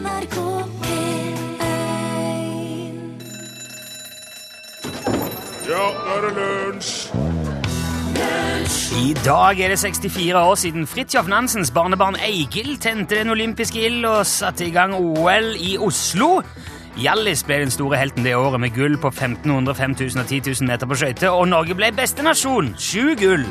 NRK P1 Ja, nå er det lunsj! I dag er det 64 år siden Fridtjof Nansens barnebarn Eigil tente den olympiske ild og satte i gang OL i Oslo. Hjallis ble den store helten det året med gull på 1500, 5000 og 10 000 meter på skøyter, og Norge ble beste nasjon. Sju gull.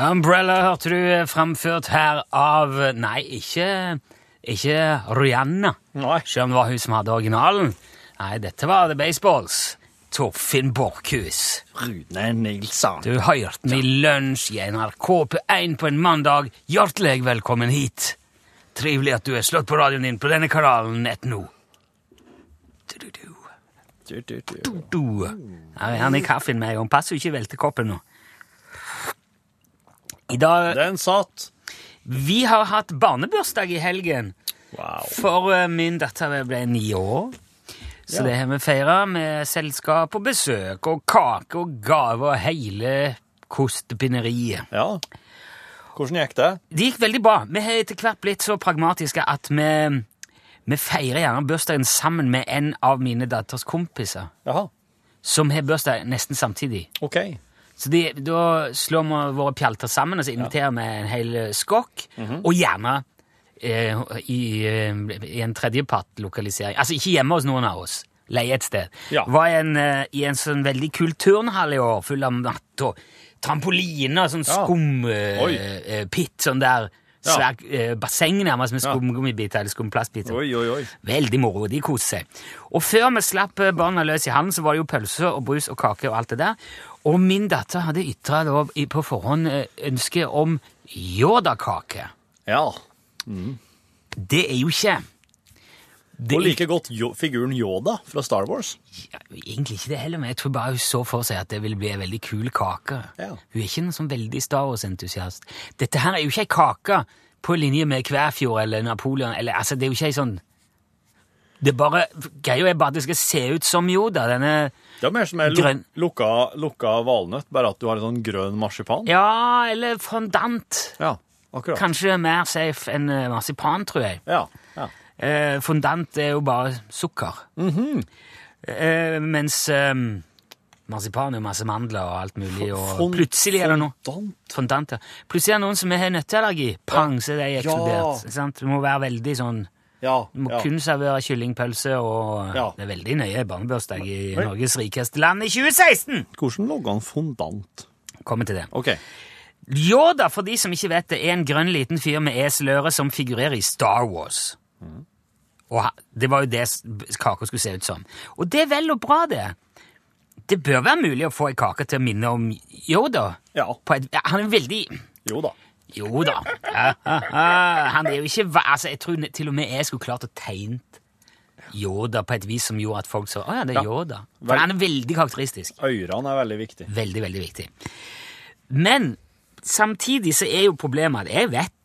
Umbrella hørte du framført her av Nei, ikke, ikke Rihanna, Nei. selv om det var hun som hadde originalen. Nei, dette var The Baseballs. Torfinn Borchhus. Rune Nilsson. Du hørte meg i lunsj i NRK P1 på en mandag. Hjertelig velkommen hit. Trivelig at du er slått på radioen din på denne kanalen nett nå. Du-du-du. Du, du, du. Du. Her er han i kaffen med en gang. Passer jo ikke vel til koppen nå. I dag Den satt. Vi har hatt barnebursdag i helgen. Wow. For eh, min datter ble ni år. Så Ja. det har vi feira med selskap og besøk og kake og gave og hele kostepineriet. Ja. Hvordan gikk det? Det gikk veldig bra. Vi har etter hvert blitt så pragmatiske at vi, vi feirer gjerne bursdagen sammen med en av mine datters kompiser, Jaha. som har bursdag nesten samtidig. Ok. Så de, da slår vi våre pjalter sammen og så inviterer vi en hel skokk, og gjerne eh, i, eh, i en tredjepartlokalisering. Altså ikke hjemme hos noen av oss. Leie et sted. Ja. Var en, eh, i en sånn veldig kul turnhall i år, full av natt og trampoline og sånn Ja. Oi. sånn der Ja. svær eh, basseng nærmest med Ja. skumgummibiter eller skumplastbiter. Oi, oi, oi. Veldig moro. De koser seg. Og før vi slapp eh, barna løs i hallen, så var det jo pølse og brus og kake og alt det der. Og min datter hadde ytra på forhånd eh, ønske om Yoda-kake. Ja. Det er jo ikke det Og like godt jo, figuren Yoda fra Star Wars. Ja, egentlig ikke det heller, men jeg tror bare hun så for seg at det ville bli en veldig kul kake. Ja. Hun er ikke en sånn veldig Star Wars-entusiast. Dette her er jo ikke ei kake på linje med Kvæfjord eller Napoleon, eller altså, det er jo ikke ei sånn Det bare Greia er bare at det skal se ut som Yoda, denne Det er mer som en Grønn. luk lukka, lukka valnøtt, bare at du har en sånn grønn marsipan. Ja, eller fondant. Ja, akkurat. Kanskje mer safe enn eh, marsipan, tror jeg. Ja, ja. Eh, fondant er jo bare sukker. Mhm. eh, mens eh, marsipan er jo masse mandler og alt mulig, og Fond- plutselig er det noe Fondant. Fondant, ja. Plutselig er det noen som har nøtteallergi. Pang, så er de eksplodert. Ja. Du må være veldig sånn Ja, Du må ja. kun servere kyllingpølse, og Ja. det er veldig nøye barnebursdag i Oi. Norges rikeste land i 2016! Hvordan lager han fondant? Kommer til det. Ok. Yoda, for de som ikke vet det, er en grønn liten fyr med eseløre som figurerer i Star Wars. Og det var jo det kaka skulle se ut som. Og det er vel og bra, det. Det bør være mulig å få ei kake til å minne om Yoda. Ja. På et, ja, han er veldig Yoda. da. Jo da. Han er jo ikke altså, Jeg tror til og med jeg skulle klart å tegne Yoda på et vis som gjorde at folk så Å ja, det er Yoda. For han er veldig karakteristisk. Ørene er veldig viktig. Veldig, veldig viktig. Men samtidig så er jo problemet at jeg vet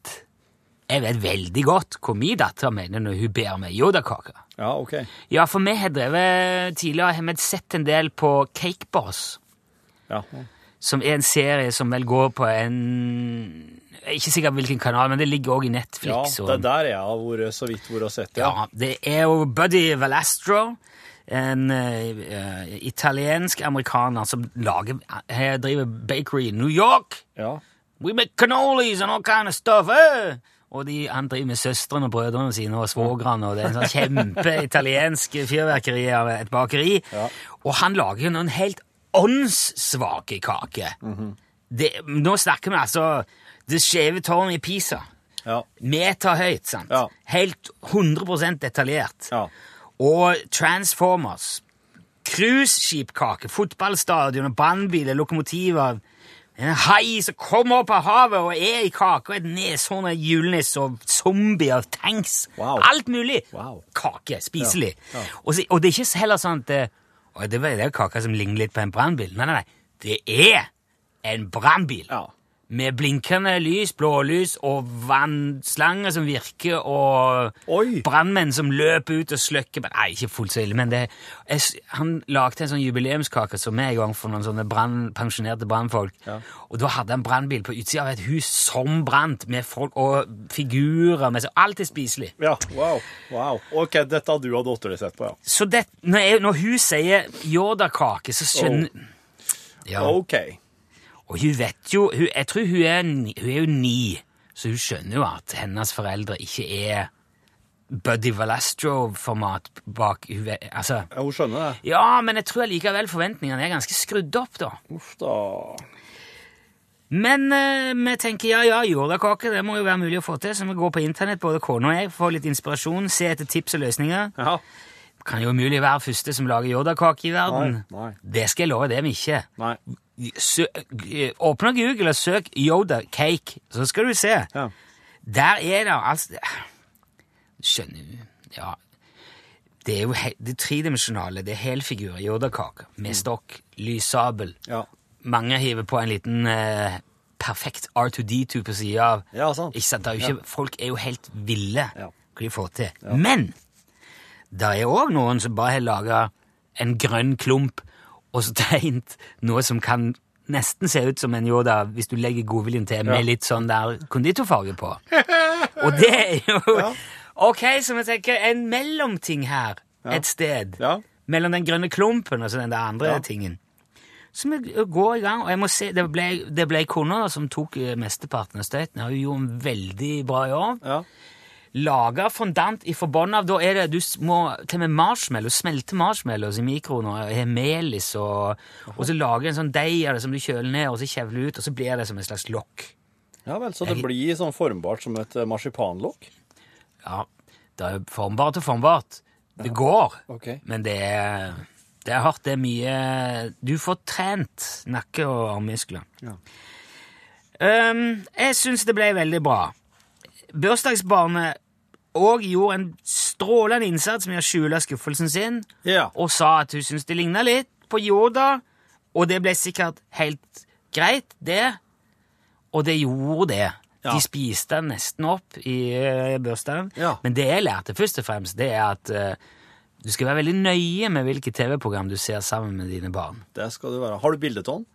jeg vet veldig godt hvor min datter mener når hun ber meg Yoda-kake. Ja, ok. Ja, for vi har drevet tidligere har vi sett en del på Cake Boss. Ja. Som er en serie som vel går på en jeg er Ikke sikker på hvilken kanal, men det ligger òg i Netflix. ja, det er der jeg har vært så vidt vært og sett, ja. Ja, det er jo Buddy Valastro, en uh, italiensk amerikaner som lager, her driver bakery i New York. Ja. We make cannolis and all kind of stuff. Eh? Og de, han driver med søstrene og brødrene sine og svogrene, og det er en sånn kjempe-italiensk fyrverkeri av et bakeri. Ja. Og han lager jo noen helt åndssvake kaker. det, nå snakker vi altså det skjeve tårnet i Pisa. Ja. Meter høyt, sant? Ja. Helt 100 detaljert. Ja. Og Transformers, cruiseskipkake, fotballstadion, brannbiler, lokomotiver, en hai som kommer opp av havet og er i kake, og et neshorn av julenisse og zombier, tanks, Wow. alt mulig. Wow. Kake, spiselig. Og, så, og det er ikke heller sånn at det, det var jo kake som ligner litt på en brannbil. Nei, nei, nei. Det er en brannbil. Ja. Med blinkende lys, blålys og vannslanger som virker, og brannmenn som løper ut og slukker Nei, ikke fullt så ille, men det, jeg, han lagde en sånn jubileumskake som vi en gang for noen sånne brand, pensjonerte brannfolk. Ja. Og da hadde han brannbil på utsida av et hus som brant, med folk og figurer med seg. Alt er spiselig. Ja, wow. wow. Ok, dette har du og dattera sett på, ja. Så det, når, jeg, når hun sier Yoda-kake, så skjønner ja. Ok. Og hun vet jo hun, Jeg tror hun er, hun er jo ni, så hun skjønner jo at hennes foreldre ikke er Buddy Valastro-format bak hun altså, Ja, hun skjønner det. Ja, men jeg tror likevel forventningene er ganske skrudd opp, da. Uff da. Men eh, vi tenker ja, ja, jordakake det må jo være mulig å få til, så vi går på internett, både kona og jeg, får litt inspirasjon, se etter tips og løsninger. Ja. Kan jo umulig være første som lager jordakake i verden. Nei, nei. Det skal jeg love, det vi ikke. Nei. Åpne Google og søk Yoda cake, så skal du se. Ja. Der er det altså Skjønner du? Ja. Det er jo det tredimensjonale. Det er helfigurer, Yoda-kake, med stokk, lyssabel. Ja. Mange hiver på en liten eh, perfekt R2D2 på sida av. Ja, sant. Ikke sant? Det er ikke, Folk er jo helt ville Ja. hva de får til. Men det er òg noen som bare har laga en grønn klump og så tegnet noe som kan nesten se ut som en Yoda hvis du legger godviljen til, med litt sånn der konditorfarge på. Og det er jo Ok, så vi tenker en mellomting her et sted. Ja. Mellom den grønne klumpen og så den der andre tingen. Så vi går i gang, og jeg må se, det ble, det ble kona som tok eh, mesteparten av støyten. Hun gjorde en veldig bra jobb. Ja. Laga fondant i forbånd av, da er det, du må til med marshmallow, smelte marshmallows i mikroen og har melis, og, og så lage en sånn deig av det som du kjøler ned, og så kjevler ut, og så blir det som et slags lokk. ja vel, så det blir sånn formbart som et eh, marsipanlokk? Ja, det er formbart og formbart. Det går, okay. men det er, det er hardt, det er mye, du får trent nakke og armmuskler. Ja. Um, jeg synes det ble veldig bra. Børsdagsbarnet og gjorde en strålende innsats med å skjule skuffelsen sin, Ja. og sa at hun syntes det lignet litt på Yoda, og det ble sikkert helt greit, det. Og det gjorde det. Ja. De spiste den nesten opp i uh, børsdagen. Ja. Men det jeg lærte først og fremst, det er at uh, du skal være veldig nøye med hvilke TV-program du ser sammen med dine barn. Det skal du være. Har du bilde av den?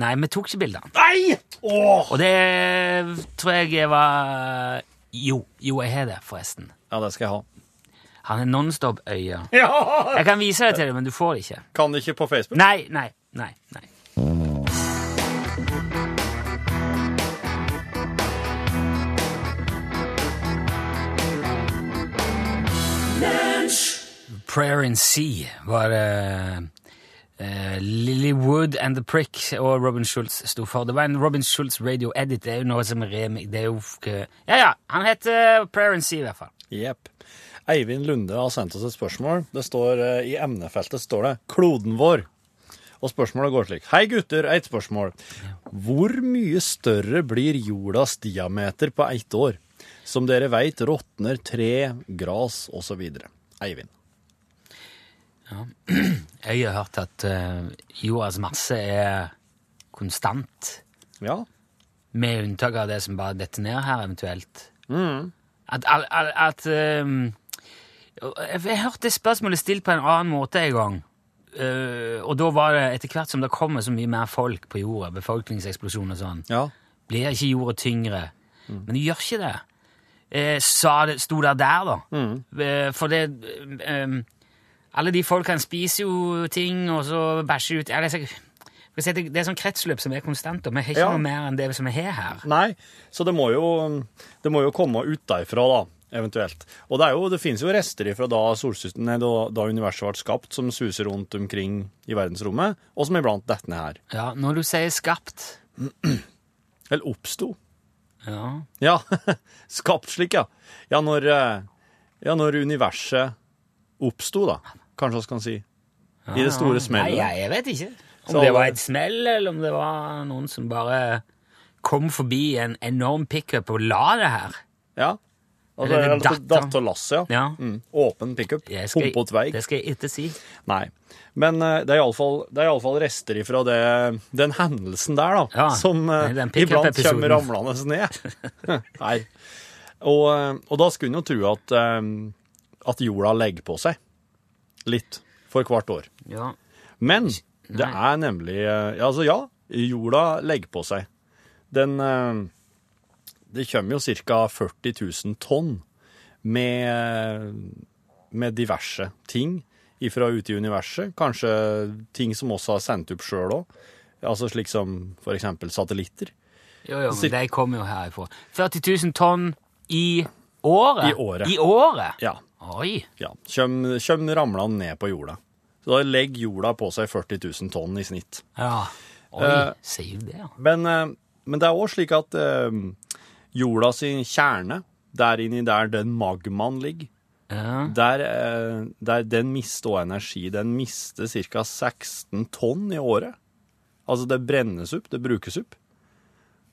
Nei, vi tok ikke bilde Nei! den. Og det tror jeg var Jo, jo, jeg har det, forresten. Ja, det skal jeg ha. Han er Nonstop-øya. Ja! Jeg kan vise det til deg, men du får det ikke. Kan det ikke på Facebook? Nei, nei, nei. nei. Prayer in Sea var det eh, Lily Wood and The Prick og Robin Schultz sto for. Det var en Robin Schultz radio edit. Det er jo noe som rem... remi- Det er jo ikke Ja, ja. Han heter Prayer and Sea, i hvert fall. Jepp. Eivind Lunde har sendt oss et spørsmål. Det står eh, I emnefeltet står det 'Kloden vår'. Og spørsmålet går slik. Hei gutter, et spørsmål. Hvor mye større blir jordas diameter på ett år? Som dere veit råtner tre, gras osv. Eivind. Jeg har hørt at uh, jordas masse er konstant, Ja. med unntak av det som bare detter ned her, eventuelt. Mm. At, at, at, at um, Jeg jeg hørte det spørsmålet stilt på en annen måte en gang. Uh, og da var det etter hvert som det kommer så mye mer folk på jorda, befolkningseksplosjon og sånn, Ja. blir ikke jorda tyngre. Men det gjør ikke det. Uh, sa det, sto det der, da. Eh, for det eh, Alle de folkene spiser jo ting, og så bæsjer ut det, det, er sånn kretsløp som er konstant, og vi har ikke Ja. noe mer enn det som vi har her. Nei, så det må jo, det må jo komme utenfra, da, eventuelt. Og det, er jo, det finnes jo rester fra da, solsystemet, nei, da, da universet ble skapt, som suser rundt omkring i verdensrommet, og som iblant detter ned her. Ja, Når du sier skapt Eller oppsto. ja. Ja, skapt slik, ja. Ja, når, eh, ja, når universet oppsto, da, kanskje vi kan si. I det store smellet. Nei, jeg, vet ikke. Om det var et smell, eller om det var noen som bare kom forbi en enorm pickup og la det her. Ja. Altså, Eller eller datter. Datterlass, ja. Ja. Mm. Åpen pickup. Humpet vei. Det skal jeg ikke si. Nei. Men uh, det er iallfall fall rester ifra det, den hendelsen der, da, Ja, som uh, iblant kommer ramlende ned. Nei. Og, eh, og da skulle en jo tro at, um, at jorda legger på seg litt for hvert år. Ja. Men det er nemlig eh, Altså, ja, jorda legger på seg. Den eh, Det kommer jo ca. 40 000 tonn med, med diverse ting ifra ute i universet. Kanskje ting som også har sendt opp sjøl òg. Altså slik som for eksempel satellitter. Jo, jo, men de kommer jo herifra. 40 000 tonn i året? I året. I året? Ja. Oi. ja. Kjøm, kjem ramlende ned på jorda. Så da legger jorda på seg 40 000 tonn i snitt. Ja. Oi, Eh, sier det, ja. Men, eh, men det er òg slik at eh, jorda sin kjerne, der inni der den magmaen ligger, ja. der, eh, der den mister også energi. Den mister ca. 16 tonn i året. Altså det brennes opp, det brukes opp.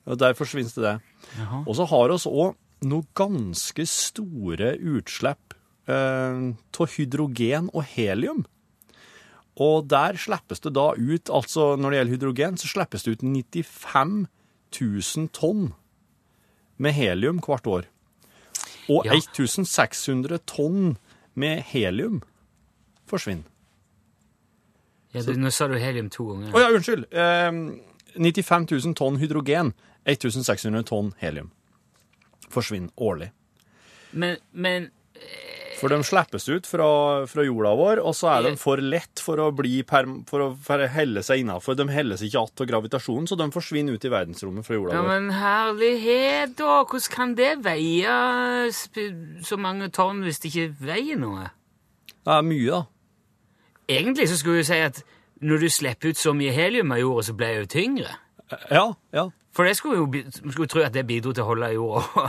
Og der forsvinner det Ja. Og så har oss òg noe ganske store utslipp eh, av hydrogen og helium. Og der slippes det da ut, altså når det gjelder hydrogen, så slippes det ut 95 000 tonn med helium hvert år. Og Ja. 1600 tonn med helium forsvinner. ja du, nå sa du helium to ganger. Å ja, unnskyld. Eh, 95 000 tonn hydrogen, 1600 tonn helium forsvinner årlig. Men, men For de slippes ut fra, fra jorda vår, og så er de for lett for å, bli per, for å for å helle seg innafor. De heller seg ikke att av gravitasjonen, så de forsvinner ut i verdensrommet fra jorda Ja, vår. men herlighet, da! Hvordan kan det veie så mange tonn hvis det ikke veier noe? Det er mye, da. Egentlig så skulle du si at når du slipper ut så mye helium av jorda, så blir det jo tyngre. Ja, ja. For det skulle jo skulle tro at det bidro til å holde jorda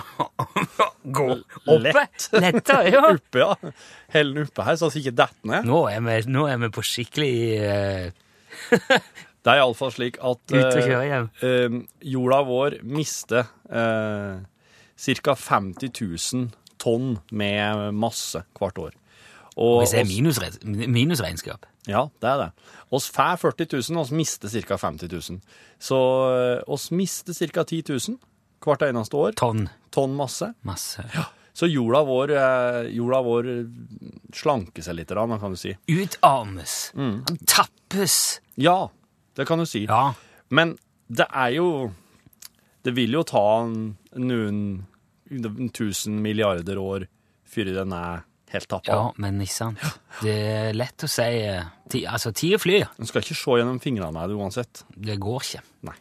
gå oppe. Lett. Lettere, ja. Uppe, ja. Hell den oppe her, så den ikke detter ned. Nå er vi, nå er vi på skikkelig uh... Det er iallfall slik at uh, eh, jorda vår mister uh, ca. 50 000 tonn med masse hvert år. Og, Hvis det er minusregnskap. Ja, det er det. Oss får 40 000, oss mister ca. 50 000. Så eh, oss mister ca. 10 000 hvert eneste år. Tonn. Tonn masse. Masse. Så jorda vår, eh, jorda vår slanker seg litt, kan du si. Utarmes. Han tappes. Ja, det kan du si. Ja. Men det er jo Det vil jo ta noen tusen milliarder år før den er helt tappa. ja, men ikke sant. Det er lett å si eh, ti, Altså, tida flyr. Du skal ikke se gjennom fingrene her uansett. Det går ikke. Nei.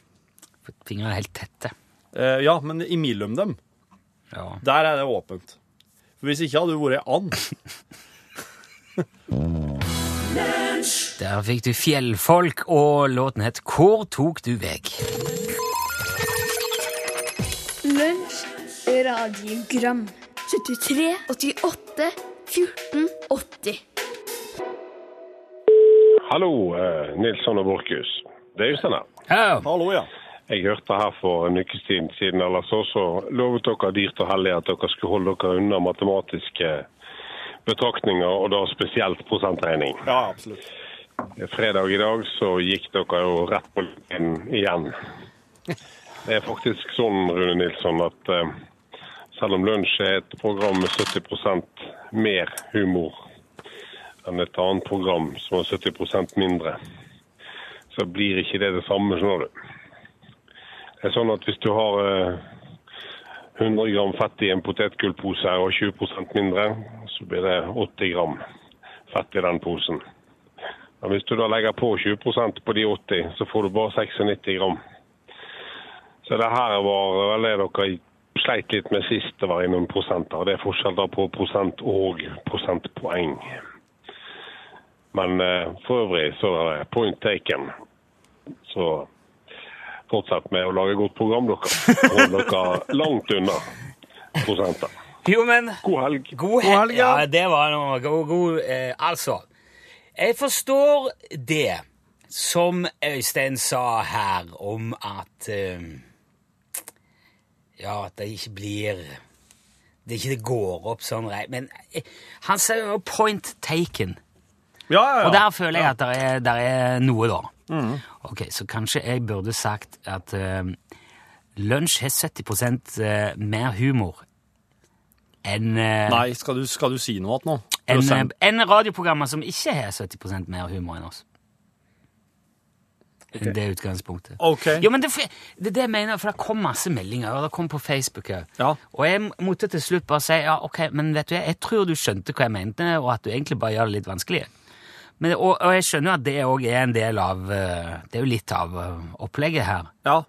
For fingrene er helt tette. Eh, ja, men imellom dem, Ja. der er det åpent. For hvis ikke hadde du vært and. Der fikk du Fjellfolk, og låten het Hvor tok du veg? Lunsj, radiogram 73, 88, 14, 80 Hallo, eh, Nilsson og Borchhus. Det er Øystein her. Ja. Hallo, ja. Jeg hørte her for en ukes tid siden eller så, så lovet dere dyrt og hellig at dere skulle holde dere unna matematiske betraktninger, og da spesielt prosentregning. Ja, absolutt. Fredag i dag så gikk dere jo rett på linjen igjen. Det er faktisk sånn, Rune Nilsson, at eh, selv om Lunsj er et program med 70% mer humor enn et annet program som har 70% mindre, så blir ikke det det samme, skjønner du. Det er sånn at hvis du har eh, 100 gram fett i en potetgullpose og 20% mindre, så blir det 80 gram fett i den posen. Men hvis du da legger på 20% på de 80, så får du bare 96 gram. Så det her var vel det dere sleit litt med sist det var noen prosenter. Det er forskjell da på prosent og prosentpoeng. Men eh, for øvrig så er det point taken. Så fortsett med å lage godt program, dere. Hold dere langt unna prosenter. Jo, men God helg. God helg. ja. Det var noe god, god eh, Altså, jeg forstår det som Øystein sa her om at eh, Ja, at det ikke blir det ikke det går opp sånn rei- Men eh, han sier jo 'point taken'. Ja, ja, ja. Og der føler jeg at det er, der er noe, da. Ok, Så kanskje jeg burde sagt at uh, lunsj har 70 eh, mer humor enn uh, Nei, skal du, skal du si noe igjen nå? enn, eh, enn radioprogrammer som ikke har 70% mer humor enn oss. Enn det utgangspunktet. Okay. Jo, men det, det det jeg mener, for det kom masse meldinger, og det kom på Facebook òg. Ja. Og jeg måtte til slutt bare si ja, ok, men vet du, jeg tror du skjønte hva jeg mente, og at du egentlig bare gjør det litt vanskelig. Men, og, og jeg skjønner jo at det òg er en del av eh, Det er jo litt av eh, opplegget her. Ja.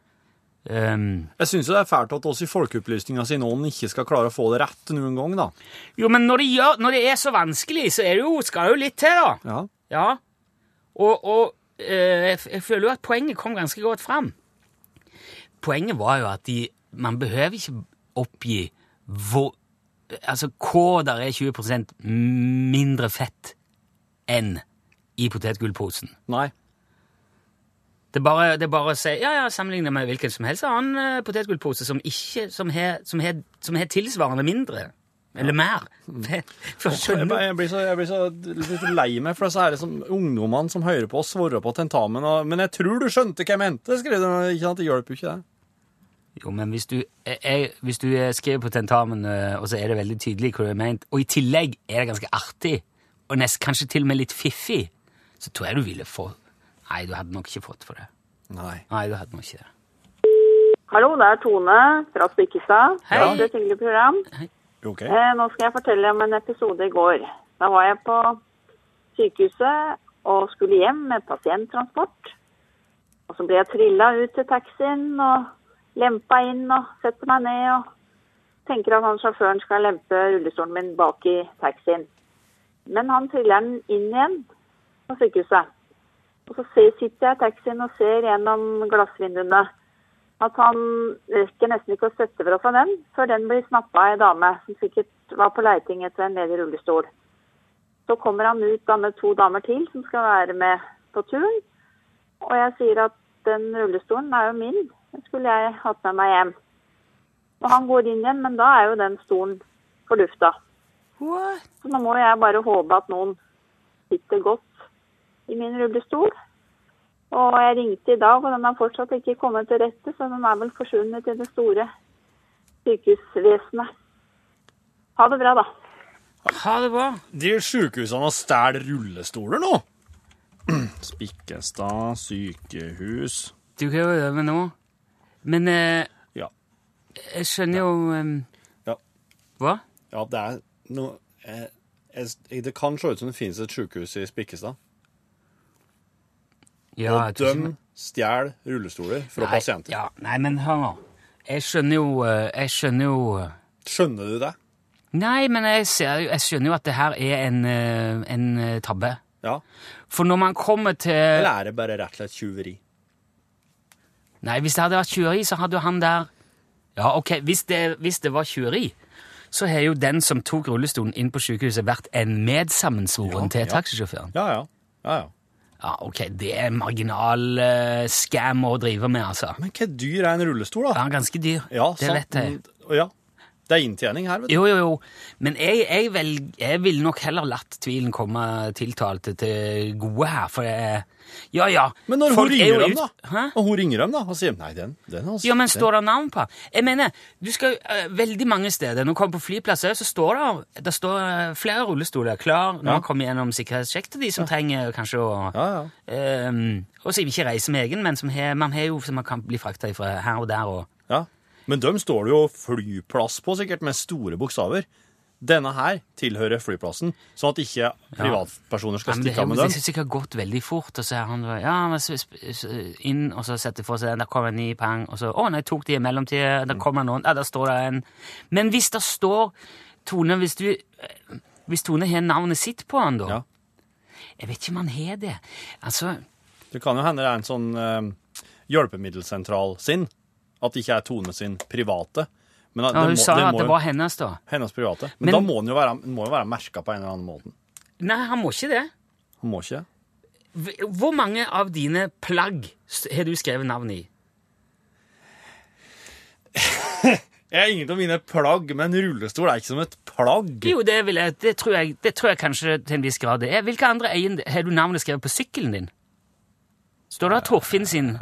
Um, Jeg syns det er fælt at oss i folkeopplysninga si noen ikke skal klare å få det rett noen gang, da. jo, men når det, gjør, når det er så vanskelig, så er det jo, skal det jo litt til, da. Ja. Ja. Og, og jeg, jeg føler jo at poenget kom ganske godt fram. Poenget var jo at de, man behøver ikke oppgi hvor Altså hva der er 20% mindre fett enn i potetgullposen. Nei. Det er bare, det er bare å si ja, ja, sammenligne med hvilken som helst annen uh, potetgullpose som ikke som har, som, har, som har tilsvarende mindre. Eller mer. For Jeg, jeg, blir så, jeg blir så litt lei meg for disse her som, ungdommene som hører på og svarer på tentamen. Og, men jeg tror du skjønte hva jeg mente, skrev de. Ikke sant? Det hjelper jo ikke, det. Jo, men hvis du, jeg, hvis du skriver på tentamen, eh, og så er det veldig tydelig hva du har ment, og i tillegg er det ganske artig, og nest, kanskje til og med litt fiffig, så tror jeg du ville få Nei, du hadde nok ikke fått for det. Nei. Nei, du hadde nok ikke det. Hallo, det er Tone fra Spikkestad. Hei. Det er et hyggelig program. Ok. Eh, nå skal jeg fortelle om en episode i går. Da var jeg på sykehuset og skulle hjem med pasienttransport. Og så ble jeg trilla ut til taxien og lempa inn og setter meg ned og tenker at han sjåføren skal lempe rullestolen min bak i taxien. Men han triller den inn igjen på sykehuset. Og så sitter jeg i taxien og ser gjennom glassvinduene at han rekker nesten ikke å sette fra seg den før den blir snappa av ei dame som sikkert var på leiting etter en ledig rullestol. Så kommer han ut da med to damer til som skal være med på turen. Og jeg sier at den rullestolen er jo min, den skulle jeg hatt med meg hjem. Og han går inn igjen, men da er jo den stolen fordufta. What? Så nå må jeg bare håpe at noen sitter godt i min rullestol. Og jeg ringte i dag, og den har fortsatt ikke kommet til rette, så den er vel forsvunnet i det store sykehusvesenet. Ha det bra, da. Ha det bra. De sjukehusene stjeler rullestoler nå. Spikkestad sykehus. Du kan jo øve nå. Men eh, Ja. jeg skjønner jo eh, Ja. Hva? Ja, det er noe eh, jeg, Det kan se ut som det finnes et sykehus i Spikkestad. Ja, og de stjeler rullestoler fra Nei, pasienter. Ja, nei, men hør nå. Jeg skjønner jo eh, Jeg skjønner jo eh, Skjønner du det? Nei, men jeg, ser, jeg skjønner jo at det her er en, eh, en tabbe. Ja. For når man kommer til Eller er det bare rett og slett tjuveri? Nei, hvis det hadde vært tjuveri, så hadde jo han der Ja, ok, hvis det, hvis det var tjuveri, så har jo den som tok rullestolen inn på sykehuset, vært en medsammensvoren Ja, til ja. taxisjåføren. Ja, ja. ja, ja. Ja, ok, det er marginal uh, scam å drive med, altså. Men hva dyr er en rullestol, da? Ja, ganske dyr. Ja, det vet jeg. Ja. Det er inntjening her, vet du. Jo, jo, jo. Men jeg, jeg, vel, jeg ville nok heller latt tvilen komme tiltalte til gode her, for jeg Ja, ja. Men når hun er ringer dem, da? Hæ? Og hun ringer dem, da, og sier nei, den, den har Ja, men står det navn på? Jeg mener, du skal uh, veldig mange steder. Når du kommer på flyplasser, så står det, det står, uh, flere rullestoler klar når Ja. man kommer gjennom sikkerhetssjekk til de som trenger kanskje å Ja, ja. um, Og som ikke reiser med egen, men som har, man har jo som man kan bli frakta fra her og der. og ja. Men dem står det jo flyplass på, sikkert, med store bokstaver. Denne her tilhører flyplassen, sånn at ikke privatpersoner skal stikke av med den. det har sikkert gått veldig fort, og så er han ja, inn, og så setter for seg den, der kommer en ny pang, og så å, nei, tok de i mellomtida, der kommer noen, ja, der står det en Men hvis det står Tone, hvis du Hvis Tone har navnet sitt på han, da Ja. Jeg vet ikke om han har det. Altså Det kan jo hende det er en sånn eh, hjelpemiddelsentral sin. At det ikke er Tone sin private. Men ja, Hun må, sa det at det jo- var hennes, da. hennes private. Men, Men- da må den jo være, må jo være merka på en eller annen måte. Nei, han må ikke det. Han må ikke. det. Hvor mange av dine plagg har du skrevet navn i? Jeg er ingen av mine plagg, men rullestol er ikke som et plagg. Jo, det, jeg, det, tror jeg, det tror jeg kanskje til en viss grad det er. Hvilke andre eiend... Har du navnet skrevet på sykkelen din? Står det Torfinn sin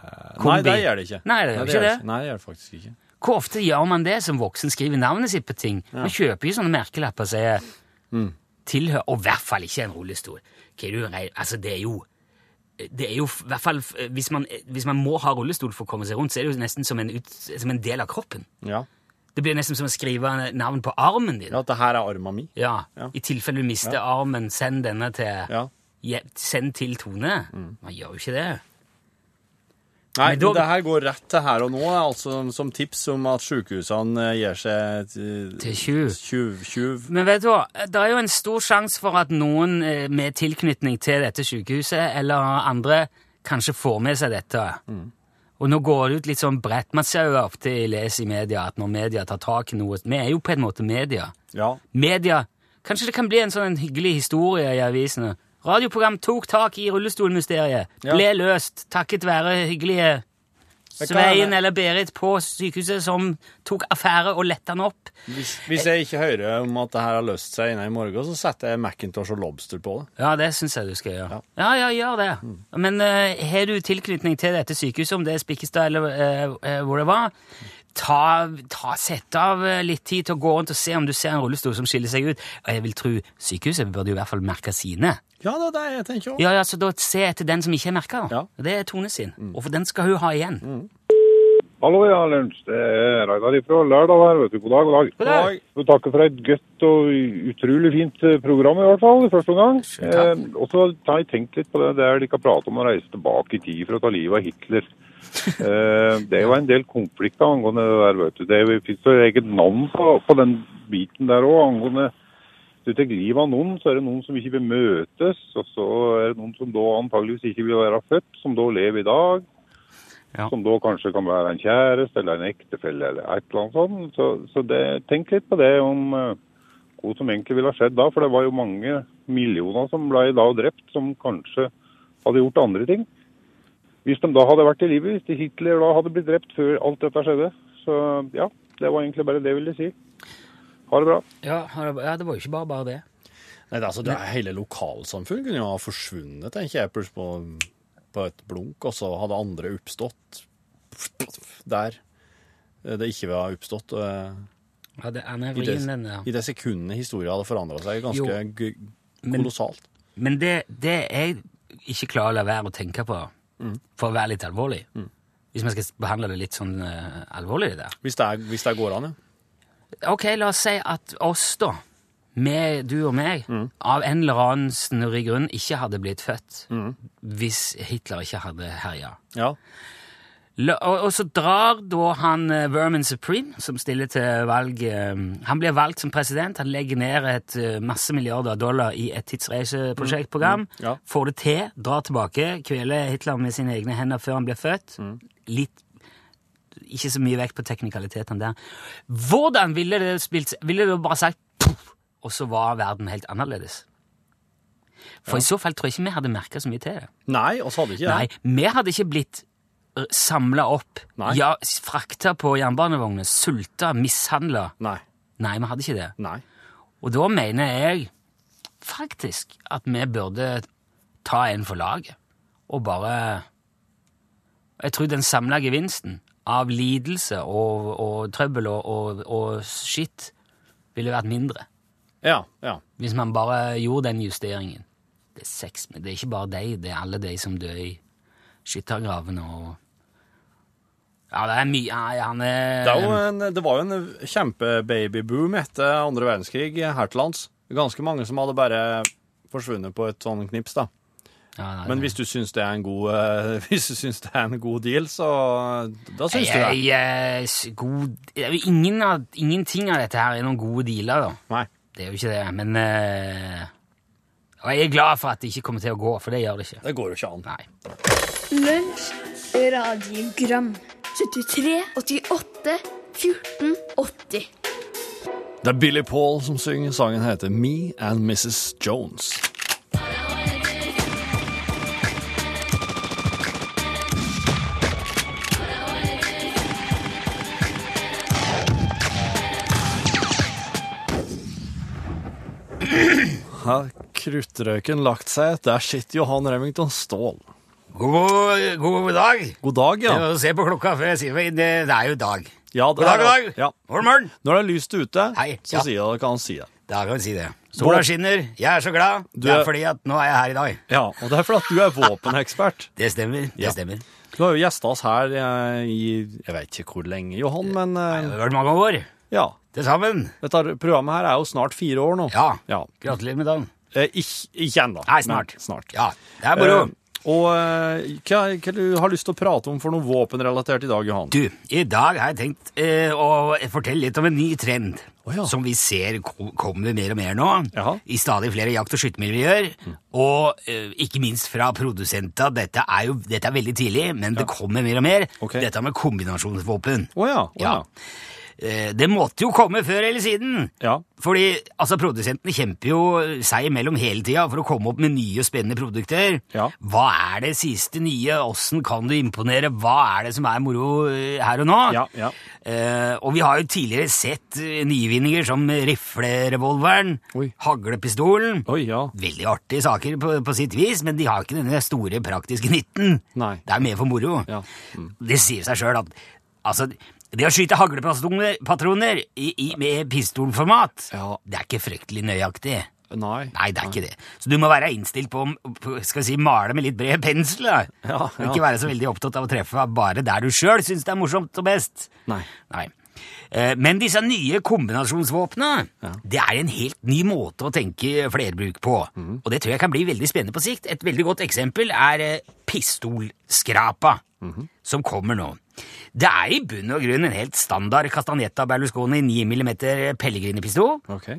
kombi? Nei, det gjør det ikke. Nei, det gjør ikke det. Nei, det gjør det faktisk ikke. Hvor ofte gjør man det som voksen? Skriver navnet sitt på ting? Man kjøper jo sånne merkelapper som er Mm. tilhør, og i hvert fall ikke en rullestol. Det, altså, det er jo det er jo i hvert fall, hvis man, hvis man må ha rullestol for å komme seg rundt, så er det jo nesten som en, ut, som en del av kroppen. Ja. Det blir nesten som å skrive navn på armen din. ja, at det her er arma mi. Ja, Ja. I tilfelle du mister armen, send denne til Ja. Send til Tone. Man gjør jo ikke det. Nei, Men da- det her går rett til her og nå, altså som tips om at sykehusene eh, gir seg til, Til tjuv. Men vet du hva, det er jo en stor sjanse for at noen eh, med tilknytning til dette sykehuset, eller andre, kanskje får med seg dette. Og nå går det ut litt sånn bredt. Man ser jo ofte i les i media at når media tar tak i noe Vi er jo på en måte media. Ja. Media Kanskje det kan bli en sånn en hyggelig historie i avisene. Radioprogram tok tak i rullestolmysteriet. Ja. Ble løst takket være hyggelige Svein eller Berit på sykehuset som tok affære og letta den opp. Hvis, hvis jeg ikke hører om at det her har løst seg innen i morgen, så setter jeg Macintosh og Lobster på det. Ja, det syns jeg du skal gjøre. Ja, ja, gjør det. Men uh, har du tilknytning til dette sykehuset, om det er Spikkestad eller uh, uh, hvor det var, ta, ta Sett av litt tid til å gå rundt og se om du ser en rullestol som skiller seg ut. Og jeg vil tro sykehuset burde i hvert fall merke sine. Ja, det er det jeg tenker òg. Ja, ja, Så da se etter den som ikke er merka. Ja. Det er Tone sin. Og for den skal hun ha igjen. Hallo, ja, Lunsj. Det er Reidar fra Lærdal her. vet du. God dag, god dag. God dag. Jeg takker for et godt og utrolig fint eh, program, i hvert fall, i første omgang. Eh, og så har jeg tenkt litt på det der de kan prate om å reise tilbake i tid for å ta livet av Hitler. Eh, det er jo en del konflikter angående det der, vet du. Det fins jo eget navn på, på den biten der òg, angående du tar livet av noen, så er det noen som ikke vil møtes, og så er det noen som da antageligvis ikke vil være født, som da lever i dag. Ja. Som da kanskje kan være en kjæreste eller en ektefelle eller et eller annet sånt. Så, så det, tenk litt på det om eh, hva som egentlig ville ha skjedd da. For det var jo mange millioner som ble da drept, som kanskje hadde gjort andre ting. Hvis de da hadde vært i live, hvis Hitler da hadde blitt drept før alt dette skjedde. Så ja, det var egentlig bare det jeg ville si. Ha det bra. Ja, ja, det var jo ikke bare bare det. Nei, det, er altså, det er hele lokalsamfunn kunne jo ha forsvunnet, tenker jeg, plutselig på, på et blunk, og så hadde andre oppstått der det ikke var oppstått. Ja, det er I det, den ja. I det sekundene historien hadde forandra seg ganske Jo. g- Men- kolossalt. Men det, det jeg ikke klar å la være å tenke på, for å være litt alvorlig. Hvis vi skal behandle det litt sånn uh, alvorlig, det der. Hvis det, er, hvis det går an, ja. Ok, la oss si at oss, da, med du og meg, av en eller annen snurrig grunn ikke hadde blitt født hvis Hitler ikke hadde herja. ja. La- Og, og så drar da han eh, Vermin Supreme, som stiller til valg eh, Han blir valgt som president. Han legger ned et eh, masse milliarder dollar i et tidsreiseprosjektprogram. ja. Får det til, drar tilbake, kveler Hitler med sine egne hender før han blir født. Litt Ikke så mye vekt på teknikalitetene der. Hvordan ville det spilt Ville det bare sagt poff, og så var verden helt annerledes? For i så fall tror jeg ikke vi hadde merka så mye til det. Nei, oss hadde ikke det. Nei, vi hadde ikke blitt samla opp, Nei. ja, frakta på jernbanevogner, sulta, mishandla. Nei. Nei, vi hadde ikke det. Nei. Og da mener jeg faktisk at vi burde ta en for laget, og bare Jeg tror den samla gevinsten av lidelse og, og trøbbel og, og, og skitt ville vært mindre Ja, ja. hvis man bare gjorde den justeringen. Det er seks, men det er ikke bare deg, det er alle de som dør i skyttergravene og Ja, det er mye ja, han er Det, er en, det var jo en kjempebabyboom etter andre verdenskrig her til lands. Ganske mange som hadde bare forsvunnet på et sånn knips, da. Ja, nei, Men hvis du syns det en god, hvis du syns det er en god deal, så da syns du det. Jeg, god, det er ingen av, ingenting av dette her er noen gode dealer, da. Nei. Det er jo ikke det, men uh, Og jeg er glad for at det ikke kommer til å gå, for det gjør det ikke. Det går jo ikke an. Nei. Lunsj, radiogram 73, 88, 14, 80 Det er Billy Paul som synger. Sangen heter Me and Mrs. Jones. Har kruttrøyken lagt seg? Der sitter Johan Remington Ståhl. God, god dag. God dag, ja. Ja. Se på klokka før jeg sier det. Det det er jo dag. ja God dag, god dag. Ja. God morgen. Når det er lyst ute, Hei, så ja. jeg, kan han si det. Da kan vi si det. Sola skinner, jeg er så glad. Det er- fordi at nå er jeg her i dag. Ja, og det er fordi at du er våpenekspert. Det stemmer. det Ja. stemmer. Du har jo gjesta oss her eh, i Jeg vet ikke hvor lenge, Johan, men Det eh, har vært mange år ja. Til sammen. Dette programmet her er jo snart fire år nå. Ja. ja. Gratulerer med dagen. Eh, ikke ikke ennå. Nei, snart. men snart. Ja, det er moro. Eh, og eh, hva, hva du har lyst til å prate om for noe våpenrelatert i dag, Johan? Du, i dag har jeg tenkt eh, å fortelle litt om en ny trend oh, ja. som vi ser kommer mer og mer nå, Jaha. i stadig flere jakt- og skyttermiljøer, og eh, ikke minst fra produsenter. Dette er jo dette er veldig tidlig, men det kommer mer og mer. Okay. Dette med kombinasjonsvåpen. Oh, ja. Oh, ja. Ja. Eh, Det måtte jo komme før eller siden. Ja. Fordi altså, produsentene kjemper jo seg imellom hele tida for å komme opp med nye og spennende produkter. Ja. Hva er det siste nye? Åssen kan du imponere? Hva er det som er moro eh, her og nå? Ja, ja. Eh, og vi har jo tidligere sett eh, nyvinninger som riflerevolveren, haglepistolen. Oi, ja. Veldig artige saker på, på sitt vis, men de har ikke denne store praktiske nytten. Nei. Det er mer for moro. Ja. Det sier seg sjøl at altså, det å skyte haglepatroner i, i, med pistolformat, Ja. det er ikke fryktelig nøyaktig. Nei. Nei, det er ikke det. Så du må være innstilt på å skal si, male med litt bred pensel. Da. Ja, ja. Ikke være så veldig opptatt av å treffe bare der du sjøl syns det er morsomt og best. Nei. Nei. Eh, Men disse nye kombinasjonsvåpnene det er en helt ny måte å tenke flerbruk på. Mm. Og det tror jeg kan bli veldig spennende på sikt. Et veldig godt eksempel er eh, pistolskrapa, Mhm. som kommer nå. Det er i bunn og grunn en helt standard Castanetta Berlusconi 9 mm pellegrinepistol. Okay.